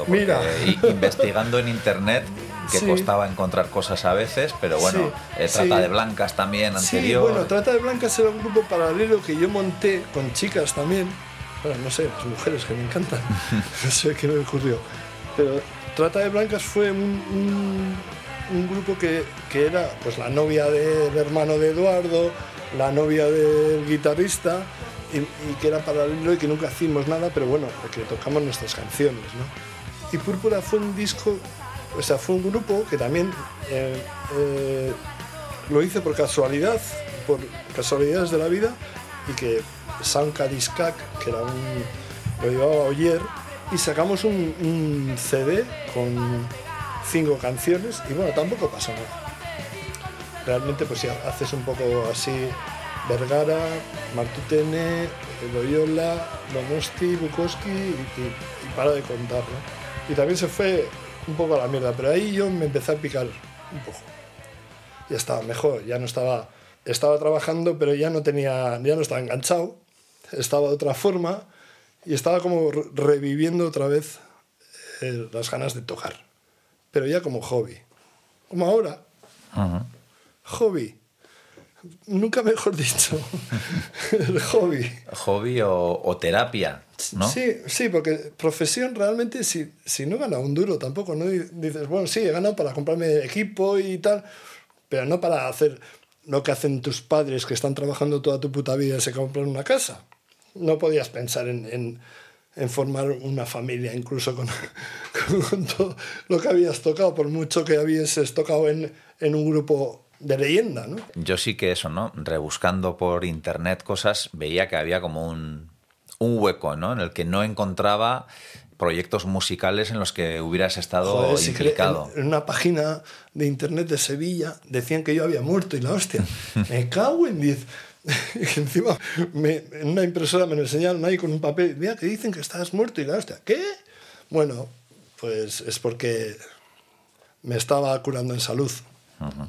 Mira. investigando en internet, que Sí. costaba encontrar cosas a veces, pero bueno, Sí, eh, Trata sí. de Blancas también, Sí, anterior. bueno, Trata de Blancas era un grupo paralelo que yo monté con chicas también. Bueno, no sé, las mujeres que me encantan. no sé qué me ocurrió. Pero Trata de Blancas fue un, un- un grupo que, que era pues la novia del hermano de Eduardo, la novia del guitarrista, y, y que era paralelo y que nunca hicimos nada, pero bueno, que tocamos nuestras canciones, ¿no? Y Púrpura fue un disco, o sea, fue un grupo que también eh, eh, lo hice por casualidad, por casualidades de la vida, y que Sanka Discac, que era un. lo llevaba Oyer, y sacamos un, CD con cinco canciones, y bueno, tampoco pasó nada. Realmente, pues si haces un poco así, Vergara, Martutene, Loyola, Donosti, Bukowski, y, y- y para de contar, ¿no? Y también se fue un poco a la mierda, pero ahí yo me empecé a picar un poco. Ya estaba mejor, ya no estaba, estaba trabajando, pero ya no tenía, ya no estaba enganchado, estaba de otra forma y estaba como re- reviviendo otra vez eh, las ganas de tocar, pero ya como hobby, como ahora, hobby, nunca mejor dicho, el hobby. Hobby o, o terapia, ¿no? Sí, sí, porque profesión realmente, si, si no gana un duro tampoco, ¿no? Y dices, bueno, sí, he ganado para comprarme equipo y tal, pero no para hacer lo que hacen tus padres que están trabajando toda tu puta vida y se compran una casa. No podías pensar en, en- en formar una familia, incluso con, con todo lo que habías tocado, por mucho que habieses tocado en, en un grupo de leyenda, ¿no? Yo sí que eso, ¿no? Rebuscando por internet cosas, veía que había como un, un hueco, ¿no? En el que no encontraba proyectos musicales en los que hubieras estado Joder, implicado. en, en una página de internet de Sevilla decían que yo había muerto y la hostia. Me cago en 10. Y encima me- en una impresora me lo enseñaron ahí con un papel. Mira, que dicen que estás muerto y la hostia. ¿Qué? Bueno, pues es porque me estaba curando en salud,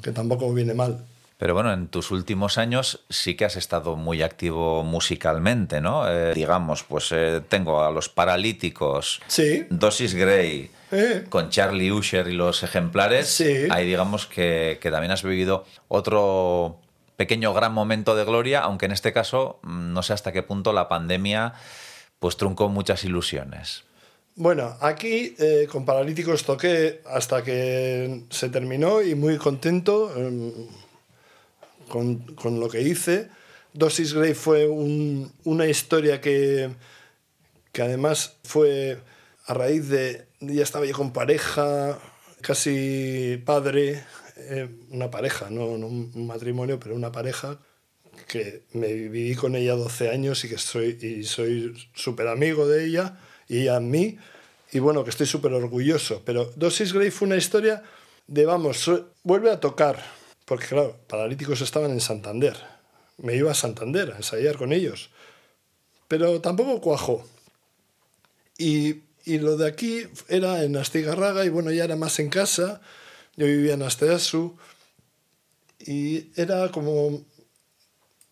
que tampoco viene mal. Pero bueno, en tus últimos años sí que has estado muy activo musicalmente, ¿no? Eh, digamos, pues eh, tengo a los Paralíticos, Sí. Dosis Grey, Eh. con Charlie Usher y los ejemplares. Sí. Ahí digamos que, que también has vivido otro pequeño gran momento de gloria, aunque en este caso mm, no sé hasta qué punto la pandemia pues truncó muchas ilusiones. Bueno, aquí eh, con Paralíticos toqué hasta que se terminó y muy contento em, con, lo que hice. Dosis Grey fue un- una historia que, que además fue a raíz de... Ya estaba yo con pareja, casi padre, eh, una pareja, no, un matrimonio, pero una pareja que me viví con ella 12 años y que soy y soy súper amigo de ella y a mí. Y bueno que estoy súper orgulloso. Pero Dosis Grey fue una historia de vamos vuelve a tocar porque claro paralíticos estaban en Santander. Me iba a Santander a ensayar con ellos. Pero tampoco cuajó y, y lo de aquí era en Astigarraga y bueno ya era más en casa. Yo vivía en Asteasu y era como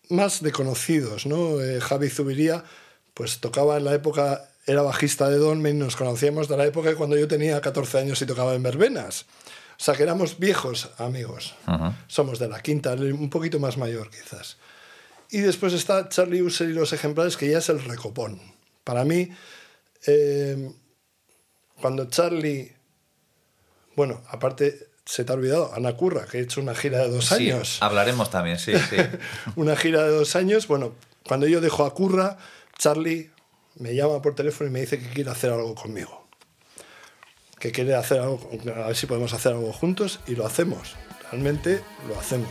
más de conocidos, ¿no? Eh, Javi Zubiría, pues tocaba en la época, era bajista de Dolmen, nos conocíamos de la época cuando yo tenía 14 años y tocaba en verbenas. O sea que éramos viejos amigos. Somos de la quinta, un poquito más mayor quizás. Y después está Charlie User y los ejemplares, que ya es el recopón. Para mí, eh, cuando Charlie, bueno, aparte se te ha olvidado, Ana Curra, que he hecho una gira de dos Sí, años. hablaremos también, sí, sí. Una gira de dos años. Bueno, cuando yo dejo a Curra, Charlie me llama por teléfono y me dice que quiere hacer algo conmigo. Que quiere hacer algo, a ver si podemos hacer algo juntos y lo hacemos. Realmente lo hacemos.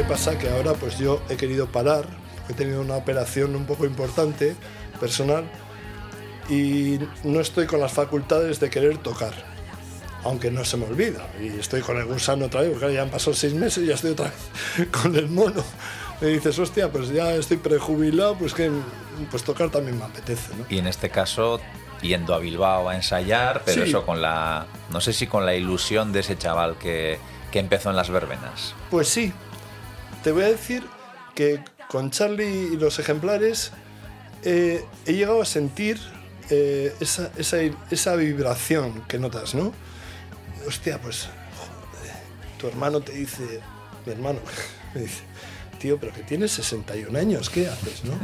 Que pasa que ahora pues yo he querido parar, he tenido una operación un poco importante, personal, y no estoy con las facultades de querer tocar, aunque no se me olvida. Y estoy con el gusano otra vez, porque ya han pasado seis meses y ya estoy otra vez con el mono. Me dices, hostia, pues ya estoy prejubilado, pues que pues tocar también me apetece, ¿no? Y en este caso, yendo a Bilbao a ensayar, pero Sí. eso con la. No sé si con la ilusión de ese chaval que, que empezó en las verbenas. Pues sí, te voy a decir que con Charlie y los ejemplares eh, he llegado a sentir eh, esa, esa, esa vibración que notas, ¿no? Hostia, pues, tu hermano te dice, mi hermano me dice, tío, pero que tienes 61 años, ¿qué haces, no?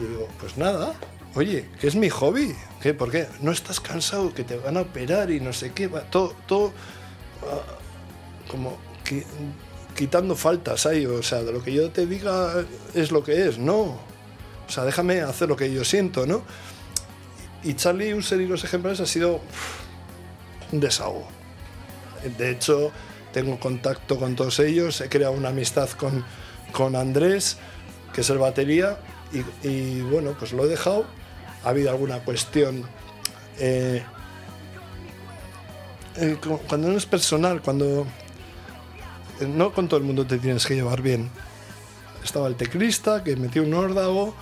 Y digo, pues nada, oye, que es mi hobby, ¿qué? ¿Por qué? No estás cansado, que te van a operar y no sé qué, va, todo, todo ah, como qui- quitando faltas ahí, o sea, de lo que yo te diga es lo que es, no. O sea, déjame hacer lo que yo siento, ¿no? Y Charlie User y los ejemplares ha sido un desahogo. De hecho, tengo contacto con todos ellos, he creado una amistad con, con Andrés, que es el batería, y, bueno, pues lo he dejado. Ha habido alguna cuestión. eh, eh, cu- cuando no es personal, cuando no con todo el mundo te tienes que llevar bien. Estaba el teclista que metió un órdago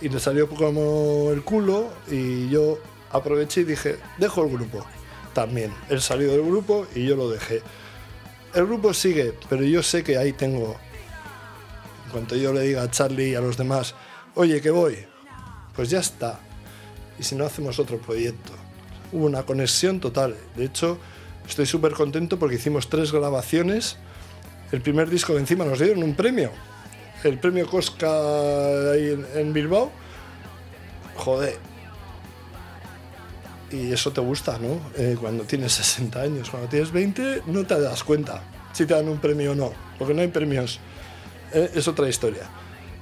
y le salió como el culo y yo aproveché y dije, dejo el grupo. También, él salió del grupo y yo lo dejé. El grupo sigue, pero yo sé que ahí tengo, en cuanto yo le diga a Charlie y a los demás, oye, que voy, pues ya está. Y si no hacemos otro proyecto. Hubo una conexión total. De hecho, estoy súper contento porque hicimos tres grabaciones. El primer disco que encima nos dieron un premio. El premio Cosca ahí en, en Bilbao. Joder. Y eso te gusta, ¿no? Eh, cuando tienes 60 años. Cuando tienes 20 no te das cuenta si te dan un premio o no. Porque no hay premios. Eh, es otra historia.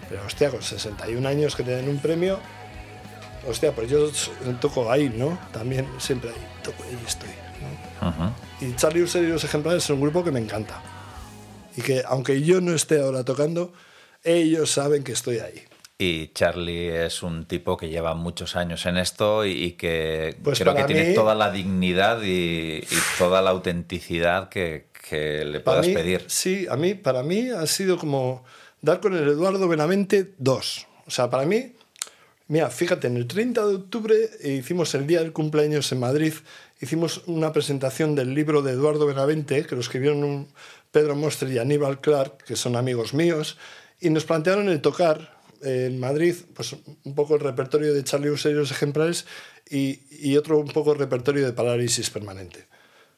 Pero hostia, con 61 años que te den un premio, hostia, pues yo toco ahí, ¿no? También siempre ahí, toco ahí estoy. Y Charlie User y los ejemplares es un grupo que me encanta. Y que aunque yo no esté ahora tocando, ellos saben que estoy ahí. Y Charlie es un tipo que lleva muchos años en esto y, y que Pues creo que tiene toda la dignidad y, y toda la autenticidad que, que le puedas mí, pedir. Sí, a mí, para mí ha sido como dar con el Eduardo Benavente 2. O sea, para mí, mira, fíjate, en el 30 de octubre hicimos el día del cumpleaños en Madrid, hicimos una presentación del libro de Eduardo Benavente, que lo escribieron Pedro Mostre y Aníbal Clark, que son amigos míos, y nos plantearon el tocar en Madrid, pues un poco el repertorio de Charlie User y los ejemplares y, y otro un poco el repertorio de parálisis permanente.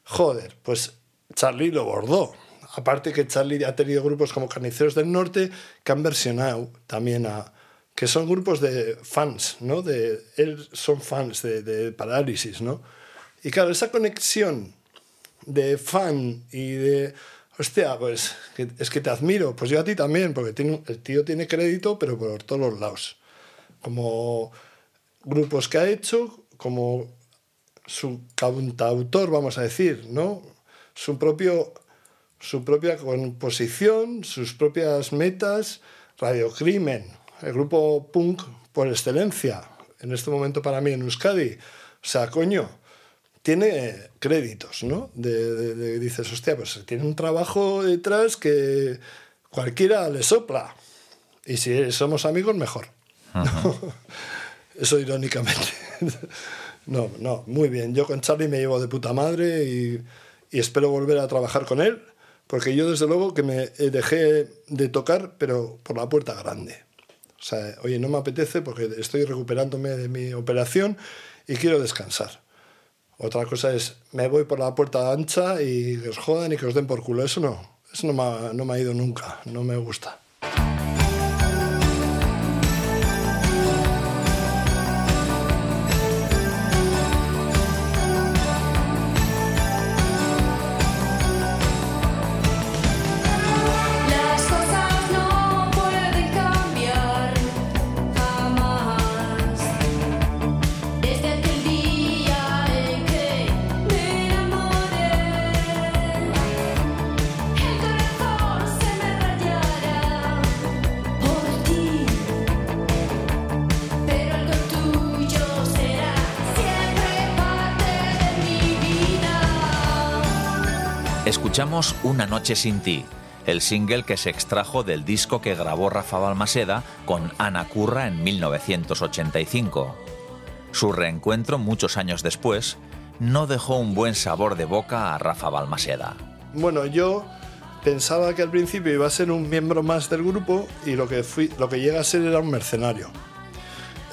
Joder, pues Charlie lo bordó. Aparte que Charlie ha tenido grupos como Carniceros del Norte que han versionado también a... que son grupos de fans, ¿no? De, él son fans de, de Parálisis, ¿no? Y claro, esa conexión de fan y de... Hostia, pues es que te admiro. Pues yo a ti también, porque tiene, el tío tiene crédito, pero por todos los lados. Como grupos que ha hecho, como su cantautor, vamos a decir, ¿no? Su propio su propia composición, sus propias metas, Radio Crimen, el grupo punk por excelencia, en este momento para mí en Euskadi. O sea, coño, tiene créditos, ¿no? De, de- de- dices, hostia, pues tiene un trabajo detrás que cualquiera le sopla. Y si somos amigos, mejor. Eso irónicamente. No, no, muy bien. Yo con Charlie me llevo de puta madre y, y espero volver a trabajar con él, porque yo desde luego que me eh, dejé de tocar, pero por la puerta grande. O sea, oye, no me apetece porque estoy recuperándome de mi operación y quiero descansar. Otra cosa es, me voy por la puerta ancha y que os jodan y que os den por culo. Eso no, eso no me ha, no me ha ido nunca, no me gusta. Escuchamos Una noche sin ti, el single que se extrajo del disco que grabó Rafa Balmaseda con Ana Curra en 1985. Su reencuentro muchos años después no dejó un buen sabor de boca a Rafa Balmaseda. Bueno, yo pensaba que al principio iba a ser un miembro más del grupo y lo que, fui, lo que llega a ser era un mercenario.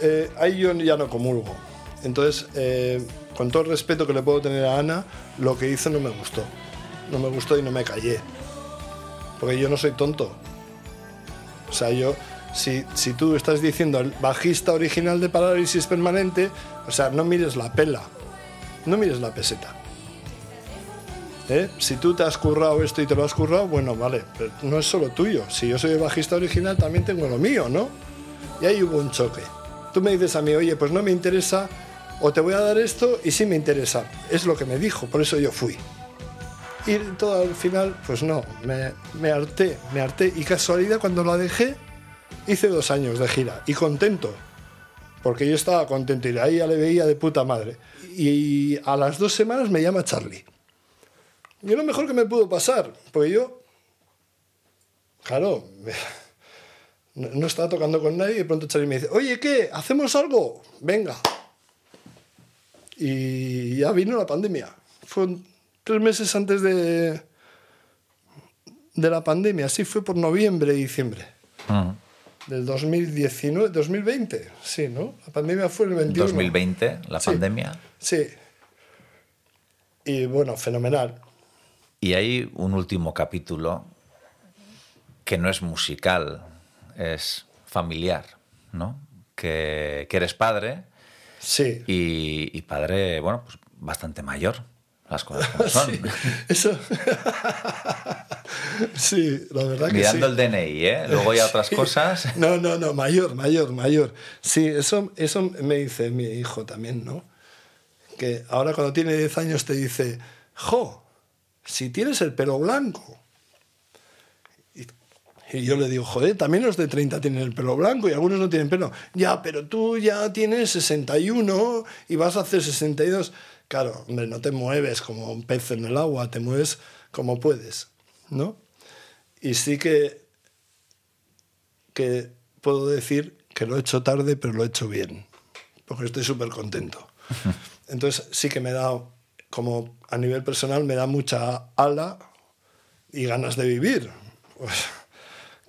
Eh, ahí yo ya no comulgo. Entonces, eh, con todo el respeto que le puedo tener a Ana, lo que hizo no me gustó. No me gustó y no me callé. Porque yo no soy tonto. O sea, yo, si, si tú estás diciendo el bajista original de Parálisis Permanente, o sea, no mires la pela, no mires la peseta. ¿Eh? Si tú te has currado esto y te lo has currado, bueno, vale, pero no es solo tuyo. Si yo soy el bajista original, también tengo lo mío, ¿no? Y ahí hubo un choque. Tú me dices a mí, oye, pues no me interesa, o te voy a dar esto y sí me interesa. Es lo que me dijo, por eso yo fui. Y todo al final, pues no, me, me harté, me harté. Y casualidad, cuando la dejé, hice dos años de gira y contento. Porque yo estaba contento y ahí ya le veía de puta madre. Y a las dos semanas me llama Charlie. Y lo mejor que me pudo pasar, porque yo, claro, no, estaba tocando con nadie y de pronto Charlie me dice, oye, ¿qué? ¿Hacemos algo? Venga. Y ya vino la pandemia. Fue tres meses antes de, de la pandemia, así fue por noviembre y diciembre del 2019, 2020, sí, ¿no? La pandemia fue el 21. 2020, la Sí. pandemia. Sí. Y bueno, fenomenal. Y hay un último capítulo que no es musical, es familiar, ¿no? Que, que eres padre Sí. y, y padre, bueno, pues bastante mayor, las cosas como son. Sí, eso. sí, la verdad que Mirando sí. el DNI, ¿eh? Luego ya otras Sí. cosas. No, no, no, mayor, mayor, mayor. Sí, eso, eso me dice mi hijo también, ¿no? Que ahora cuando tiene 10 años te dice, jo, si tienes el pelo blanco. Y, y yo le digo, joder, también los de 30 tienen el pelo blanco y algunos no tienen pelo. Ya, pero tú ya tienes 61 y vas a hacer 62. Claro, hombre, no te mueves como un pez en el agua, te mueves como puedes, ¿no? Y sí que que puedo decir que lo he hecho tarde, pero lo he hecho bien, porque estoy súper contento. Entonces sí que me da, como a nivel personal, me da mucha ala y ganas de vivir. Pues,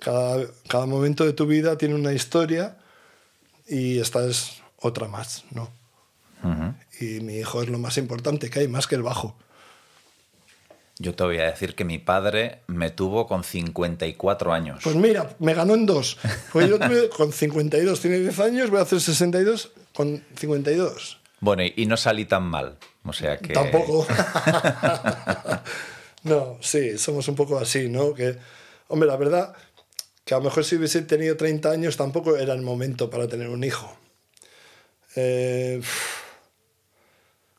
cada, cada momento de tu vida tiene una historia y esta es otra más, ¿no? Y mi hijo es lo más importante que hay, más que el bajo. Yo te voy a decir que mi padre me tuvo con 54 años. Pues mira, me ganó en dos. Pues yo tuve con 52, tiene 10 años, voy a hacer 62 con 52. Bueno, y, no salí tan mal. O sea que. Tampoco. no, sí, somos un poco así, ¿no? Que, hombre, la verdad que a lo mejor si hubiese tenido 30 años tampoco era el momento para tener un hijo. Eh,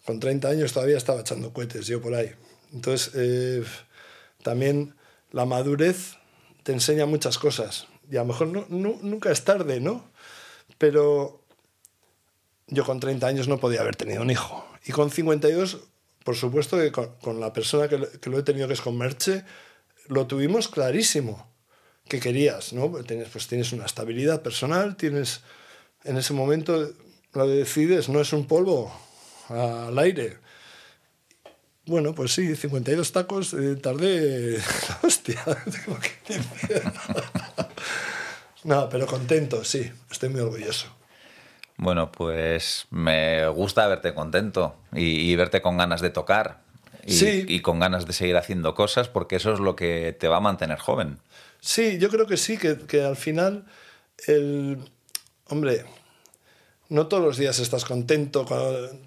con 30 años todavía estaba echando cohetes yo por ahí. Entonces, eh, también la madurez te enseña muchas cosas. Y a lo mejor no- nunca es tarde, ¿no? Pero yo con 30 años no podía haber tenido un hijo. Y con 52, por supuesto que con, la persona que, lo- que lo he tenido, que es con Merche, lo tuvimos clarísimo. que querías? ¿no? Tienes, pues tienes una estabilidad personal, tienes en ese momento lo decides, no es un polvo al aire. Bueno, pues sí, 52 tacos, eh, tardé... Hostia, tengo que decir. No, pero contento, sí, estoy muy orgulloso. Bueno, pues me gusta verte contento y, y verte con ganas de tocar y, Sí. y con ganas de seguir haciendo cosas porque eso es lo que te va a mantener joven. Sí, yo creo que sí, que, que al final, el, hombre, no todos los días estás contento,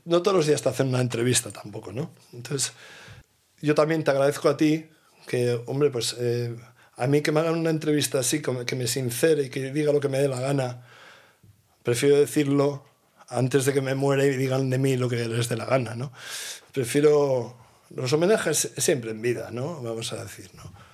no todos los días te hacen una entrevista tampoco, ¿no? Entonces, yo también te agradezco a ti que, hombre, pues eh, a mí que me hagan una entrevista así, que me sincere y que diga lo que me dé la gana, prefiero decirlo antes de que me muera y digan de mí lo que les dé la gana, ¿no? Prefiero los homenajes siempre en vida, ¿no? Vamos a decir, ¿no?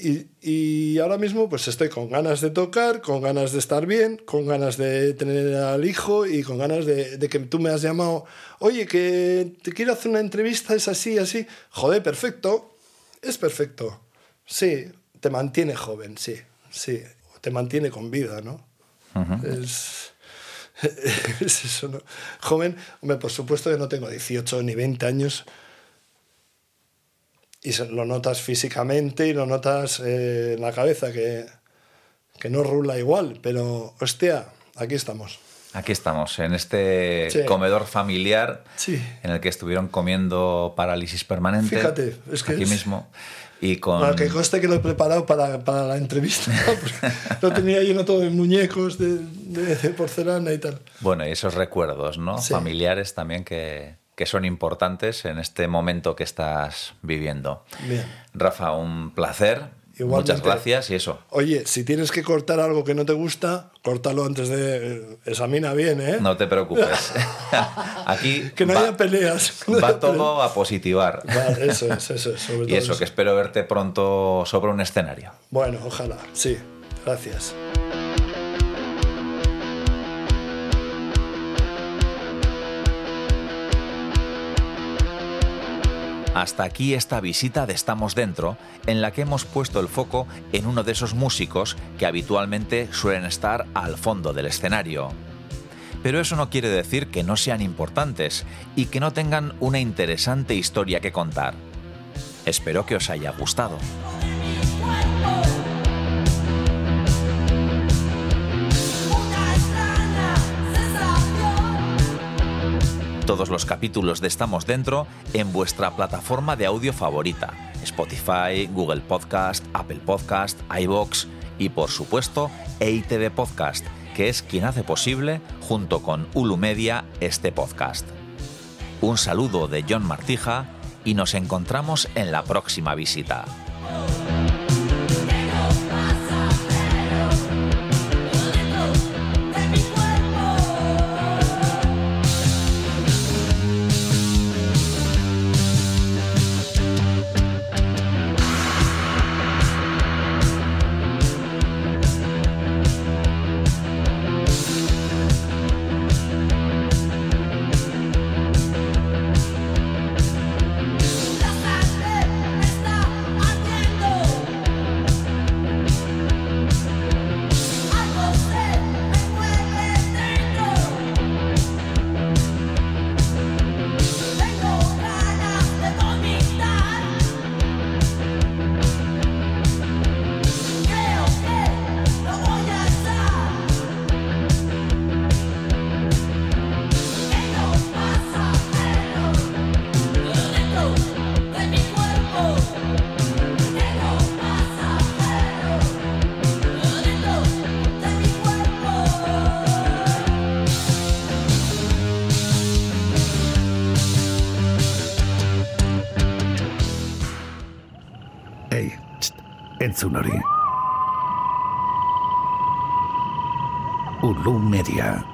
Y, y ahora mismo pues estoy con ganas de tocar, con ganas de estar bien, con ganas de tener al hijo y con ganas de, de que tú me has llamado, oye, que te quiero hacer una entrevista, es así, así. Joder, perfecto, es perfecto. Sí, te mantiene joven, sí, sí, te mantiene con vida, ¿no? Es... es eso, ¿no? Joven, hombre, por supuesto que no tengo 18 ni 20 años, y lo notas físicamente y lo notas eh, en la cabeza, que, que no rula igual, pero hostia, aquí estamos. Aquí estamos, en este Sí. comedor familiar Sí. en el que estuvieron comiendo parálisis permanente. Fíjate, es que aquí es- mismo. Y con. Bueno, que conste que lo he preparado para, para la entrevista, lo tenía lleno todo de muñecos, de, de- de porcelana y tal. Bueno, y esos recuerdos, ¿no? Sí. Familiares también que, que son importantes en este momento que estás viviendo. Bien. Rafa, un placer. Igualmente. Muchas gracias y eso. Oye, si tienes que cortar algo que no te gusta, córtalo antes de... Examina bien, ¿eh? No te preocupes. Aquí que no va, haya peleas. no va haya todo a positivar. Vale, eso es, eso es. Sobre Y todo eso, que espero verte pronto sobre un escenario. Bueno, ojalá, sí. Gracias. Hasta aquí esta visita de Estamos Dentro, en la que hemos puesto el foco en uno de esos músicos que habitualmente suelen estar al fondo del escenario. Pero eso no quiere decir que no sean importantes y que no tengan una interesante historia que contar. Espero que os haya gustado. Todos los capítulos de Estamos Dentro en vuestra plataforma de audio favorita, Spotify, Google Podcast, Apple Podcast, iBox y por supuesto EITV Podcast, que es quien hace posible, junto con Ulu Media, este podcast. Un saludo de John Martija y nos encontramos en la próxima visita. Entzun hori. Ulu Media.